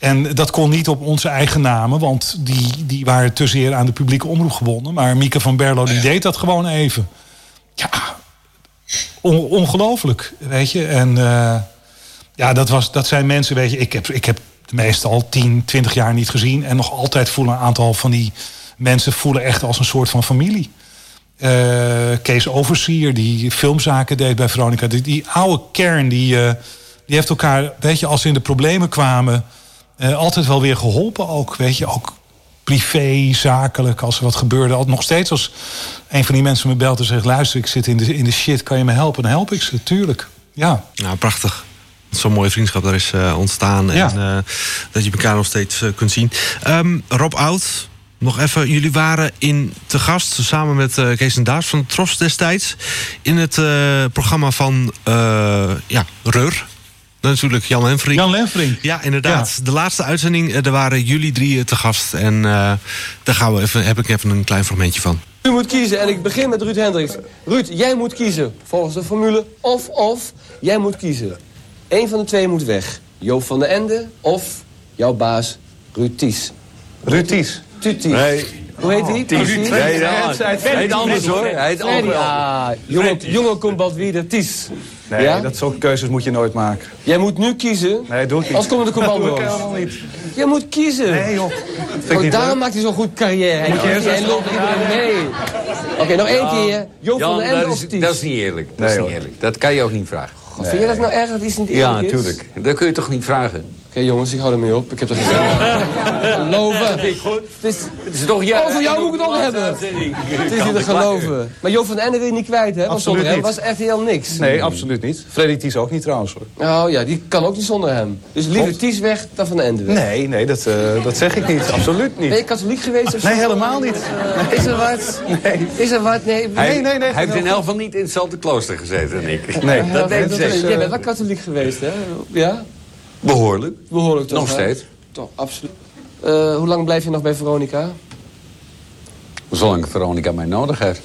en dat kon niet op onze eigen namen, want die, die waren te zeer aan de publieke omroep gebonden. Maar Mieke van Berlo die deed dat gewoon even. Ja, ongelooflijk, weet je. En uh, ja, dat, was, dat zijn mensen, weet je, ik heb, ik heb de meeste al 10, 20 jaar niet gezien. En nog altijd voelen een aantal van die mensen voelen echt als een soort van familie. Uh, Kees Oversier, die filmzaken deed bij Veronica. Die, die oude kern, die, uh, die heeft elkaar, weet je, als ze in de problemen kwamen uh, altijd wel weer geholpen ook. Weet je, ook privé, zakelijk, als er wat gebeurde. Altijd nog steeds als een van die mensen me belt en zegt... luister, ik zit in de, in de shit, kan je me helpen? Dan help ik ze, tuurlijk. Ja. Nou, prachtig. Zo'n mooie vriendschap daar is uh, ontstaan. En uh, dat je elkaar nog steeds kunt zien. Um, Rob Oud, nog even. Jullie waren in te gast samen met uh, Kees en Daas van Tros destijds. In het programma van ja, Reur natuurlijk Jan Lenfrink. Jan Lenfrink. Ja, inderdaad. De laatste uitzending, eh, daar waren jullie drie te gast. En uh, daar gaan we even, heb ik even een klein fragmentje van. U moet kiezen en ik begin met Ruud Hendricks. Ruud, jij moet kiezen volgens de formule of of. Jij moet kiezen. Eén van de twee moet weg. Joop van der Ende of jouw baas Ruud Ties. Ruud Ties? Nee. Hoe heet hij? Ties. Nee, hij heet anders hoor. Hij heet Ja, jongen, jongen komt wat weer Ties. Nee, ja? dat soort keuzes moet je nooit maken. Jij moet nu kiezen. Nee, doe ik niet. Als komen de commando's. Dat doe ik niet. Jij moet kiezen. Nee, joh. Oh, daarom maakt hij zo'n goed carrière. Moet hij, hij loopt iedereen mee. Oké, okay, nog één keer. Joop van den Ende of Ties? Dat is niet eerlijk. Dat is niet eerlijk. Dat kan je ook niet vragen. God, vind je dat nou erg dat iets niet eerlijk is? Ja, natuurlijk. Dat kun je toch niet vragen? Oké jongens, ik hou ermee op. Ik heb er geen Geloven. Het is, het is toch jou. Oh, voor jou moet ik het ook hebben. Het is niet te geloven. Maar Joop van Ende wil je niet kwijt, hè? Want zonder hem was RTL niks. Nee, absoluut niet. Freddy Ties ook niet trouwens, hoor. Oh ja, die kan ook niet zonder hem. Dus liever Ties weg dan van Ende weg. Nee, nee, dat, uh, dat zeg ik niet. Absoluut niet. Ben je katholiek geweest of zo? Nee, helemaal niet. Uh, is er wat? Nee. Is er wat? Nee, hij, nee, nee, nee. Hij heeft in elk geval niet in hetzelfde klooster gezeten, ik. Nee, dat weet ik. Jij bent wel katholiek geweest, hè? Ja? Behoorlijk. Behoorlijk toch? Nog steeds. Toch, absoluut. Uh, hoe lang blijf je nog bij Veronica? Zolang Veronica mij nodig heeft.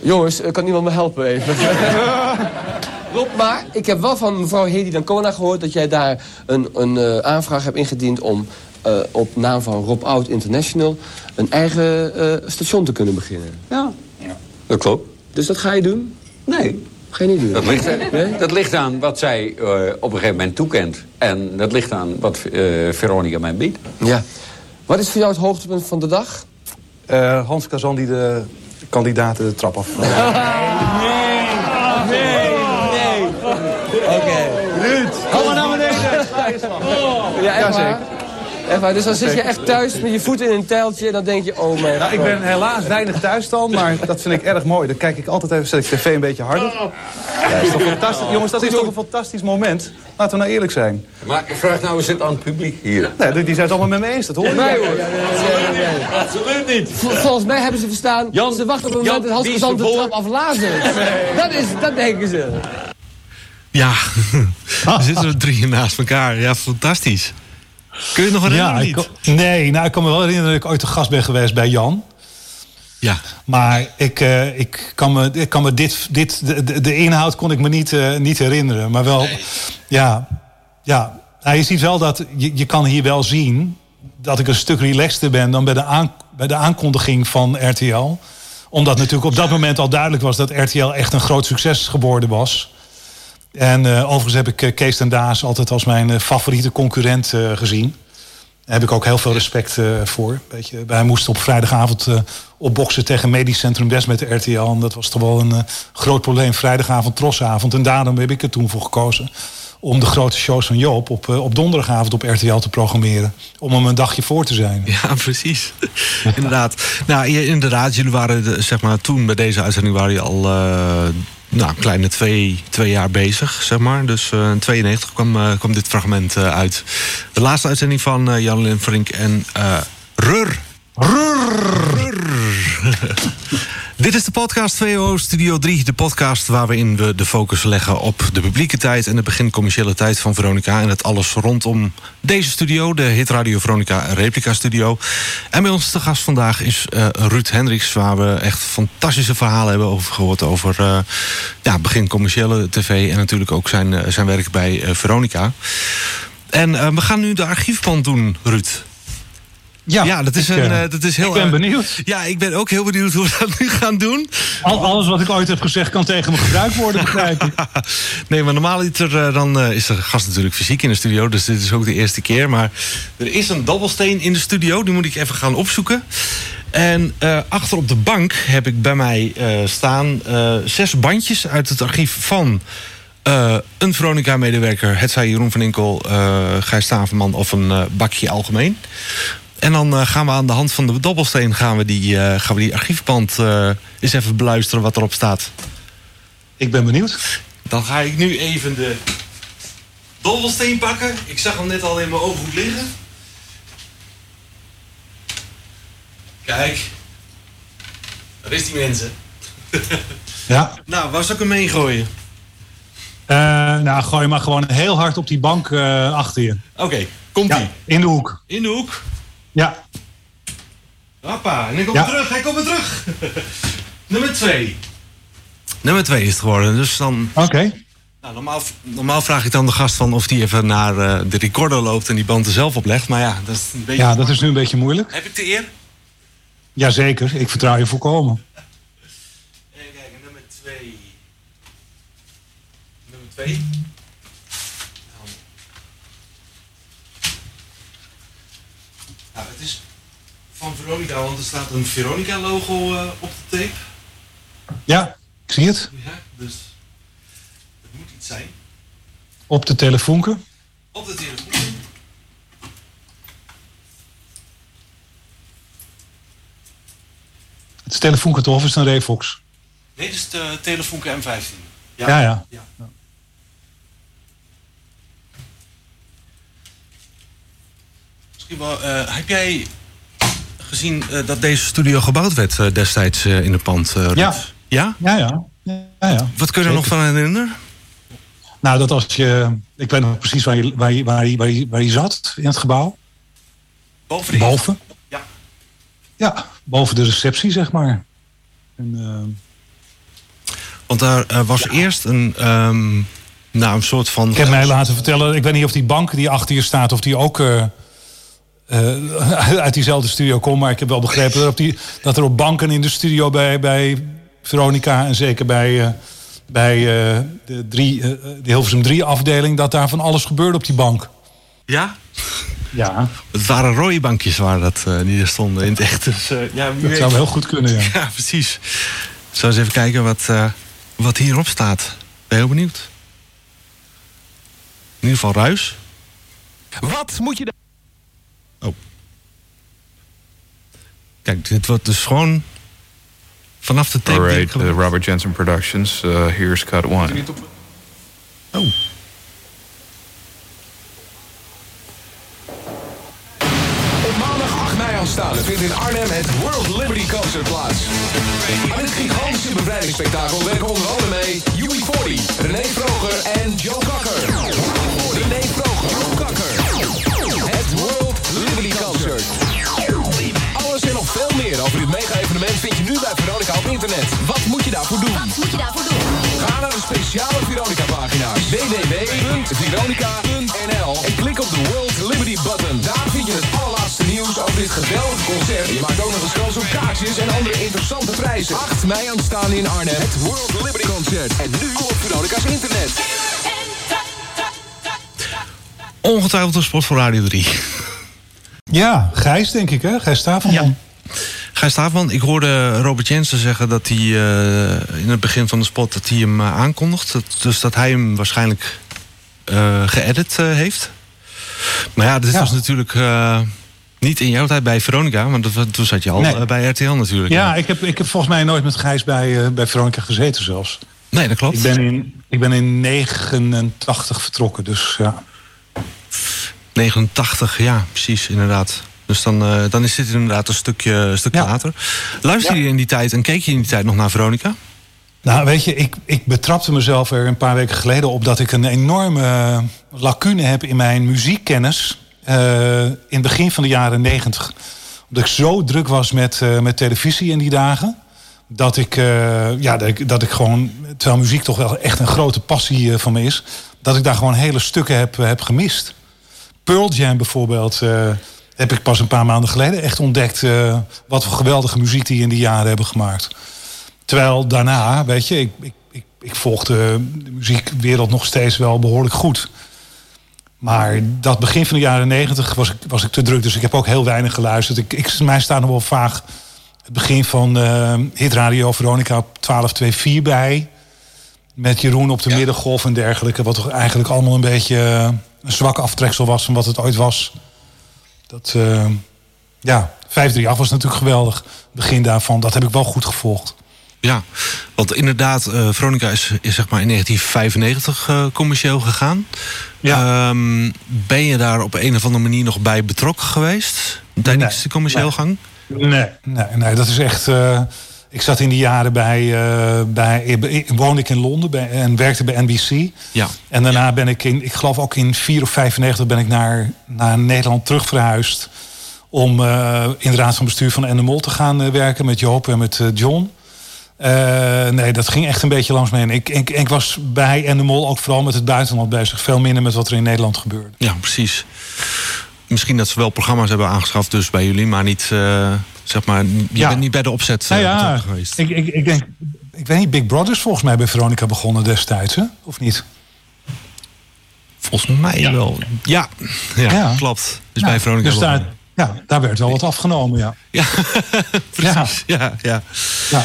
Jongens, kan iemand me helpen even? Rob, maar ik heb wel van mevrouw Hedy Dancona gehoord... dat jij daar een, een uh, aanvraag hebt ingediend om uh, op naam van Rob Oud International... een eigen station te kunnen beginnen. Ja. ja, dat klopt. Dus dat ga je doen? Nee. Niet doen? Dat ligt, nee? dat ligt aan wat zij uh, op een gegeven moment toekent. En dat ligt aan wat uh, Veronica mij biedt. Ja. Wat is voor jou het hoogtepunt van de dag? Uh, Hans Kazan die de kandidaten de trap af. nee, nee, nee. Oké. Okay. Ruud, kom maar naar beneden. Ja, echt waar? Echt dus dan zit je echt thuis met je voeten in een tijltje en dan denk je, oh mijn nou, Ik ben helaas weinig thuis dan, maar dat vind ik erg mooi. Dan kijk ik altijd even, zet ik tv een beetje harder. Ja, is toch fantastisch. Jongens, dat is toch een fantastisch moment. Laten we nou eerlijk zijn. Maar ik vraag nou eens het aan het publiek hier. Nee, die zijn het allemaal met me eens, dat hoor ik. Nee hoor. Absoluut niet. Volgens mij hebben ze verstaan, Jan, ze wachten op een moment dat Hans Gezant de trap aflazen. Dat, is, dat denken ze. Ja, we zitten er drieën naast elkaar. Ja, fantastisch. Kun je het nog herinneren? Ja, ik, nee, nou, ik kan me wel herinneren dat ik ooit te gast ben geweest bij Jan. Ja. Maar ik, uh, ik kan me, ik kan me dit, dit de, de inhoud kon ik me niet, uh, niet herinneren. Maar wel, nee. ja, ja. Nou, je ziet wel dat, je, je kan hier wel zien dat ik een stuk relaxter ben dan bij de, aan, bij de aankondiging van RTL. Omdat natuurlijk op dat moment al duidelijk was dat RTL echt een groot succes geworden was. En uh, overigens heb ik uh, Kees ten Daas altijd als mijn uh, favoriete concurrent gezien. Daar heb ik ook heel veel respect voor. Weet je, wij moesten op vrijdagavond opboksen tegen Medisch Centrum West met de RTL. En dat was toch wel een groot probleem. Vrijdagavond, trosavond. En daarom heb ik er toen voor gekozen om de grote shows van Joop op, op donderdagavond op RTL te programmeren. Om hem een dagje voor te zijn. Ja, precies. inderdaad. Nou, inderdaad, jullie waren zeg maar, toen bij deze uitzending waren je al nou, een kleine twee, twee jaar bezig, zeg maar. Dus eh, in 92 kwam, eh, kwam dit fragment eh, uit. De laatste uitzending van eh, Jan Lin Frink en eh Rur. Rur. Dit is de podcast VO Studio 3. De podcast waarin we de focus leggen op de publieke tijd... en de begincommerciële tijd van Veronica... en het alles rondom deze studio, de Hit Radio Veronica Replica Studio. En bij ons te gast vandaag is eh, Ruud Hendricks... waar we echt fantastische verhalen hebben over gehoord... over eh, ja, begin commerciële tv en natuurlijk ook zijn, eh, zijn werk bij Veronica. En we gaan nu de archiefband doen, Ruud. Ja, dat is, ik, een, eh, eh, dat is heel ik ben erg- benieuwd. Ja, ik ben ook heel benieuwd hoe we dat nu gaan doen. Al, alles wat ik ooit heb gezegd kan tegen me gebruikt worden, begrijp ik. Nee, maar normaal is er, eh, dan, eh, is de gast natuurlijk fysiek in de studio. Dus dit is ook de eerste keer. Maar er is een dobbelsteen in de studio. Die moet ik even gaan opzoeken. En eh, achter op de bank heb ik bij mij eh, staan eh, zes bandjes uit het archief van... eh, een Veronica-medewerker, het zij Jeroen van Inkel, eh Gijs Staverman of een eh, bakje algemeen. En dan eh, gaan we aan de hand van de dobbelsteen gaan we die, eh, gaan we die archiefband eh, eens even beluisteren wat erop staat. Ik ben benieuwd. Dan ga ik nu even de dobbelsteen pakken. Ik zag hem net al in mijn ooghoek liggen. Kijk. Daar is die mensen. Ja. Nou, waar zou ik hem heen gooien? Nou, gooi maar gewoon heel hard op die bank achter je. Oké, komt-ie. in de hoek. In de hoek. Ja. Hoppa, en ik kom Ja. weer terug. Hij komt weer terug. Nummer twee. Nummer twee is het geworden. Dus dan... Oké. Nou, normaal, normaal vraag ik dan de gast van of die even naar eh, de recorder loopt en die band er zelf op legt. Maar ja, dat is een beetje... Ja, dat is nu een beetje moeilijk. Heb ik de eer? Jazeker, ik vertrouw je volkomen. Even kijken, nummer twee. Nummer twee. Nou, het is van Veronica, want er staat een Veronica-logo eh, op de tape. Ja, ik zie het. Ja, dus het moet iets zijn. Op de telefoonke. Op de telefoon. Het is telefoonke toch of is het een Revox? Nee, dit is de Telefoonke M15. Ja, ja. Misschien wel, eh, heb jij gezien eh, dat deze studio gebouwd werd eh, destijds in het pand? Ja. Ja? Ja, ja. ja, ja. Wat kun je er nog van herinneren? Nou, dat als je... Ik weet nog precies waar je, waar je, waar je, waar je, waar je zat in het gebouw. Boven de Boven. Ja. Ja, boven de receptie, zeg maar. En, Want daar was eerst een, ehm, nou, een soort van... ik heb mij laten vertellen, ik weet niet of die bank die achter je staat... of die ook eh, uit diezelfde studio komt. Maar ik heb wel begrepen dat, op die, dat er op banken in de studio bij, bij Veronica... en zeker bij, eh, bij eh, de, drie, de Hilversum 3 afdeling... dat daar van alles gebeurde op die bank. Ja? Ja. Het waren rode bankjes waar dat, eh, die er stonden in het echt. Dus, eh, ja, Dat weet. zou heel goed kunnen, ja. Ja, precies. Zal eens even kijken wat, eh, wat hierop staat. Ben heel benieuwd. In ieder geval ruis. Wat moet je... Oh. Kijk, dit wordt dus gewoon vanaf de tape. Alright, uh, Robert Jensen Productions. Uh, here's cut one. Oh. Op maandag 8 mei aanstaande vindt in Arnhem het World Liberty Concert plaats. Aan dit gigantische bevrijdingsspektakel werken onder andere mee UB40, René Vroger en Joe Kakker. Internet. Wat moet je daarvoor doen? Wat moet je daarvoor doen? Ga naar de speciale Veronica-pagina www.veronica.nl en klik op de World Liberty button. Daar vind je het allerlaatste nieuws over dit geweldige concert. Je maakt ook nog eens kans op kaartjes en andere interessante prijzen. 8 mei aanstaande in Arnhem, het World Liberty Concert. En nu op Veronica's internet. Ongetwijfeld een spot voor Radio 3. Ja, Gijs denk ik, hè? Gijs Stavelman. Gijs Staafman, ik hoorde Robert Jensen zeggen dat hij eh, in het begin van de spot dat hij hem eh, aankondigt. Dat- dus dat hij hem waarschijnlijk eh geëdit heeft. Maar ja, dit Ja. was natuurlijk niet in jouw tijd bij Veronica, want toen zat je al Nee. bij RTL natuurlijk. Ja, ik heb, ik heb volgens mij nooit met Gijs bij, bij Veronica gezeten zelfs. Nee, dat klopt. Ik ben in, ik ben in 89 vertrokken, dus ja. 89, ja, precies, inderdaad. Dus dan, uh, dan is dit inderdaad een stukje, een stukje ja. later. Luister je ja. in die tijd en keek je in die tijd nog naar Veronica? Nou, weet je, ik, ik betrapte mezelf er een paar weken geleden op dat ik een enorme lacune heb in mijn muziekkennis. Uh, in het begin van de jaren 90. Omdat ik zo druk was met, uh, met televisie in die dagen. Dat ik, uh, ja, dat ik, dat ik gewoon, terwijl muziek toch wel echt een grote passie van me is, dat ik daar gewoon hele stukken heb, heb gemist. Pearl Jam bijvoorbeeld heb ik pas een paar maanden geleden echt ontdekt uh, wat voor geweldige muziek die in die jaren hebben gemaakt. Terwijl daarna, weet je, ik, ik, ik, ik volgde de muziekwereld nog steeds wel behoorlijk goed. Maar dat begin van de jaren negentig was ik, was ik te druk, dus ik heb ook heel weinig geluisterd. Ik, ik, mij staat nog wel vaag het begin van uh, Hitradio Veronica op 1224 bij. Met Jeroen op de ja. middengolf en dergelijke. Wat toch eigenlijk allemaal een beetje een zwak aftreksel was van wat het ooit was. Dat, uh, ja, 538 was natuurlijk geweldig. Begin daarvan, dat heb ik wel goed gevolgd. Ja, want inderdaad, uh, Veronica is, is zeg maar in 1995 uh, commercieel gegaan. Ja. Um, ben je daar op een of andere manier nog bij betrokken geweest? Tijdens nee, de commercieel nee. gang? Nee, nee, nee, dat is echt... Uh, ik zat in die jaren bij... bij woonde ik in Londen bij, en werkte bij NBC. Ja. En daarna ben ik in... Ik geloof ook in 4 of 95 ben ik naar, naar Nederland terug verhuisd... om in de raad van bestuur van Endemol te gaan werken... met Joop en met John... Uh, nee, dat ging echt een beetje langs me heen. Ik, ik, ik was bij en de Mol ook vooral met het buitenland bezig. Veel minder met wat er in Nederland gebeurde. Ja, precies. Misschien dat ze wel programma's hebben aangeschaft dus bij jullie, maar niet, uh, zeg maar, je ja. bent niet bij de opzet nou ja, geweest. Ik, ik, ik denk, ik weet niet, Big Brother is volgens mij bij Veronica begonnen destijds, hè? of niet? Volgens mij ja. wel. Ja, ja, ja, klopt. Dus bij Veronica dus daar, ja, daar werd wel wat afgenomen, ja. Ja, precies. Ja, ja. ja.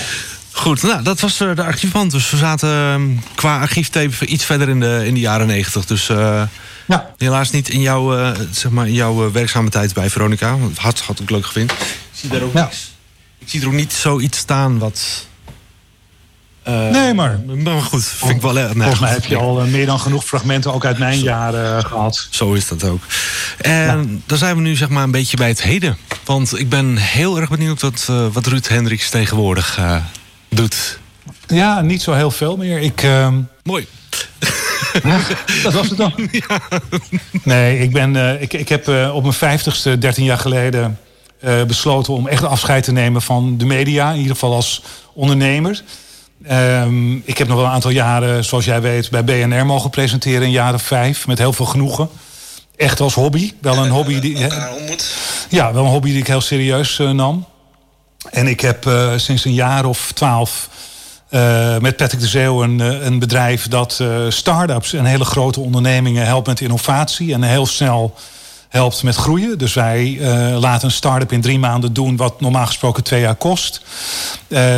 Goed, nou, dat was de archiefband. Dus we zaten uh, qua archieftape iets verder in de, in de jaren negentig. Dus uh, ja. helaas niet in jouw, uh, zeg maar in jouw werkzame tijd bij Veronica. Had, had ook leuk gevonden. Ik zie daar ook ja. niks. Ik zie er ook niet zoiets staan wat... nee, maar... Maar goed, vind ik wel... Nee, volgens mij heb je al meer dan genoeg fragmenten ook uit mijn Zo. jaren gehad. Zo is dat ook. En ja. dan zijn we nu zeg maar een beetje bij het heden. Want ik ben heel erg benieuwd wat, wat Ruud Hendricks tegenwoordig doet. Ja, niet zo heel veel meer. Ik, uh... Mooi. Ja, dat was het dan. Ja. Nee, ik, ben, ik, ik heb op mijn vijftigste, 13 jaar geleden, uh, besloten om echt afscheid te nemen van de media. In ieder geval als ondernemer. Um, ik heb nog wel een aantal jaren, zoals jij weet, bij BNR mogen presenteren in jaren vijf. Met heel veel genoegen. Echt als hobby. Wel een hobby die. Ja, wel een hobby die ik heel serieus nam. En ik heb uh, sinds een jaar of twaalf uh, met Patrick de Zeeuw een, een bedrijf dat uh, start-ups en hele grote ondernemingen helpt met innovatie en heel snel helpt met groeien. Dus wij laten een start-up in drie maanden doen wat normaal gesproken twee jaar kost.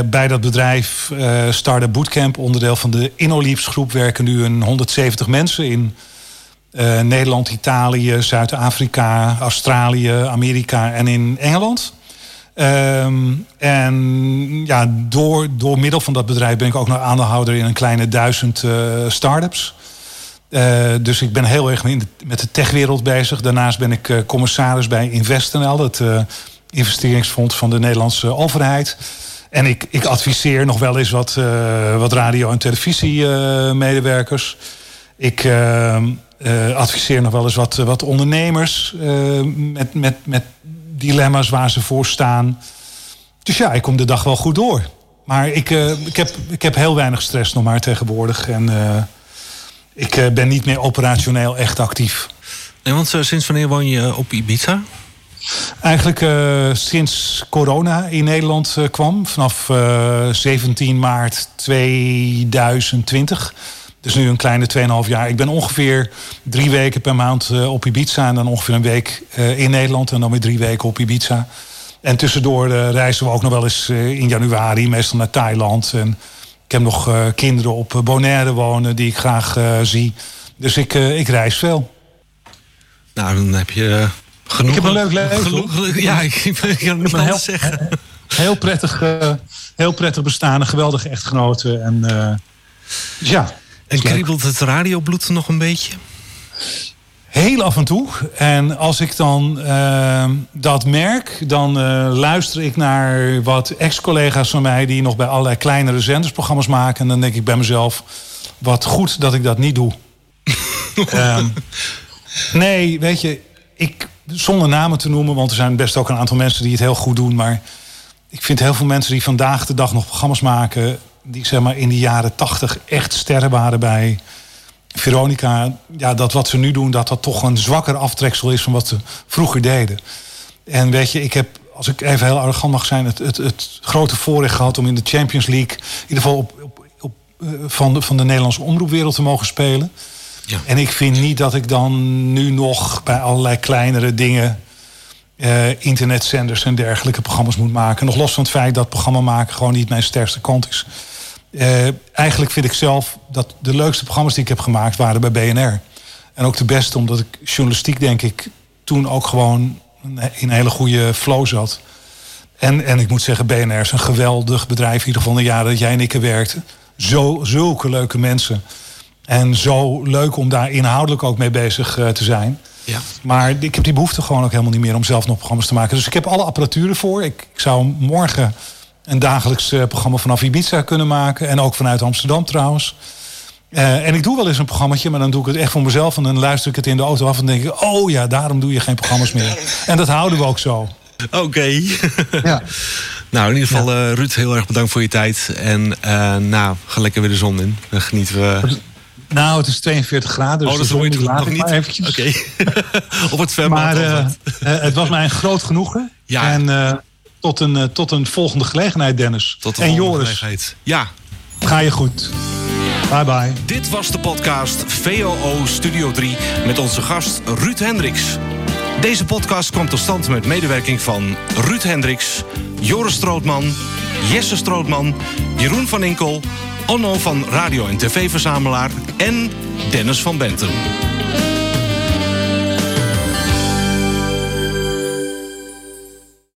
bij dat bedrijf Start-up Bootcamp, onderdeel van de InnoLeaps groep, werken nu een 170 mensen in Nederland, Italië, Zuid-Afrika, Australië, Amerika en in Engeland. Um, en ja, door, door middel van dat bedrijf ben ik ook nog aandeelhouder in een kleine duizend uh, start-ups. Uh, dus ik ben heel erg met de techwereld bezig. Daarnaast ben ik uh, commissaris bij InvestNL, het investeringsfonds van de Nederlandse overheid. En ik, ik adviseer nog wel eens wat, wat radio- en televisiemedewerkers. ik adviseer nog wel eens wat, wat ondernemers met, met, met dilemma's waar ze voor staan. Dus ja, ik kom de dag wel goed door. Maar ik, uh, ik, heb, ik heb heel weinig stress nog maar tegenwoordig. En uh, ik uh, ben niet meer operationeel echt actief. En want sinds wanneer woon je op Ibiza? Eigenlijk sinds corona in Nederland kwam. Vanaf 17 maart 2020. Dus nu een kleine 2,5 jaar. Ik ben ongeveer drie weken per maand op Ibiza. En dan ongeveer een week in Nederland. En dan weer drie weken op Ibiza. En tussendoor reizen we ook nog wel eens in januari. Meestal naar Thailand. En ik heb nog kinderen op Bonaire wonen die ik graag zie. Dus ik, ik reis veel. Nou, dan heb je genoeg... Ik heb een leuk leven. Genoeg, ja, ik, ik, kan niet heel, zeggen. Heel prettig, heel prettig bestaan. Een geweldige echtgenote. En Ja. En kriebelt het radiobloed nog een beetje? Heel af en toe. En als ik dan uh, dat merk, dan uh, luister ik naar wat ex-collega's van mij die nog bij allerlei kleinere zendersprogramma's maken. En dan denk ik bij mezelf: wat goed dat ik dat niet doe. um, nee, weet je, ik, zonder namen te noemen, want er zijn best ook een aantal mensen die het heel goed doen. Maar ik vind heel veel mensen die vandaag de dag nog programma's maken, die zeg maar in de jaren tachtig echt sterren waren bij Veronica, ja, dat wat ze nu doen, dat dat toch een zwakker aftreksel is van wat ze vroeger deden. En weet je, ik heb, als ik even heel arrogant mag zijn, het, het, het grote voorrecht gehad om in de Champions League, in ieder geval op, op, op, van, de, van de Nederlandse omroepwereld te mogen spelen. Ja. En ik vind niet dat ik dan nu nog bij allerlei kleinere dingen, uh, internetzenders en dergelijke programma's moet maken. Nog los van het feit dat programma maken gewoon niet mijn sterkste kant is. Uh, eigenlijk vind ik zelf dat de leukste programma's die ik heb gemaakt waren bij BNR. En ook de beste, omdat ik journalistiek, denk ik, toen ook gewoon in een hele goede flow zat. En, en ik moet zeggen, BNR is een geweldig bedrijf, in ieder geval de jaren dat jij en ik er werkten. Zo, zulke leuke mensen. En zo leuk om daar inhoudelijk ook mee bezig uh, te zijn. Ja. Maar ik heb die behoefte gewoon ook helemaal niet meer om zelf nog programma's te maken. Dus ik heb alle apparatuur ervoor. Ik, ik zou morgen een dagelijks uh, programma vanaf Ibiza kunnen maken. En ook vanuit Amsterdam trouwens. Uh, en ik doe wel eens een programmaatje, maar dan doe ik het echt voor mezelf. En dan luister ik het in de auto af en denk ik... oh ja, daarom doe je geen programma's meer. En dat houden we ook zo. Oké. Okay. ja. Nou, in ieder geval, ja. uh, Ruud, heel erg bedankt voor je tijd. En nou, ga lekker weer de zon in. Dan genieten we... Nou, het is 42 graden, dus oh, dat de zon is laat nog ik niet. maar eventjes. Oké. Okay. Op het zwembad. Maar uh, het was mij een groot genoegen. Ja. En uh, tot, een, uh, tot een volgende gelegenheid, Dennis. Tot de en volgende Joris. gelegenheid. Ja. Ga je goed. Bye bye. Dit was de podcast VOO Studio 3 met onze gast Ruud Hendricks. Deze podcast kwam tot stand met medewerking van Ruud Hendricks, Joris Strootman, Jesse Strootman, Jeroen van Inkel, Onno van Radio en TV Verzamelaar en Dennis van Benten.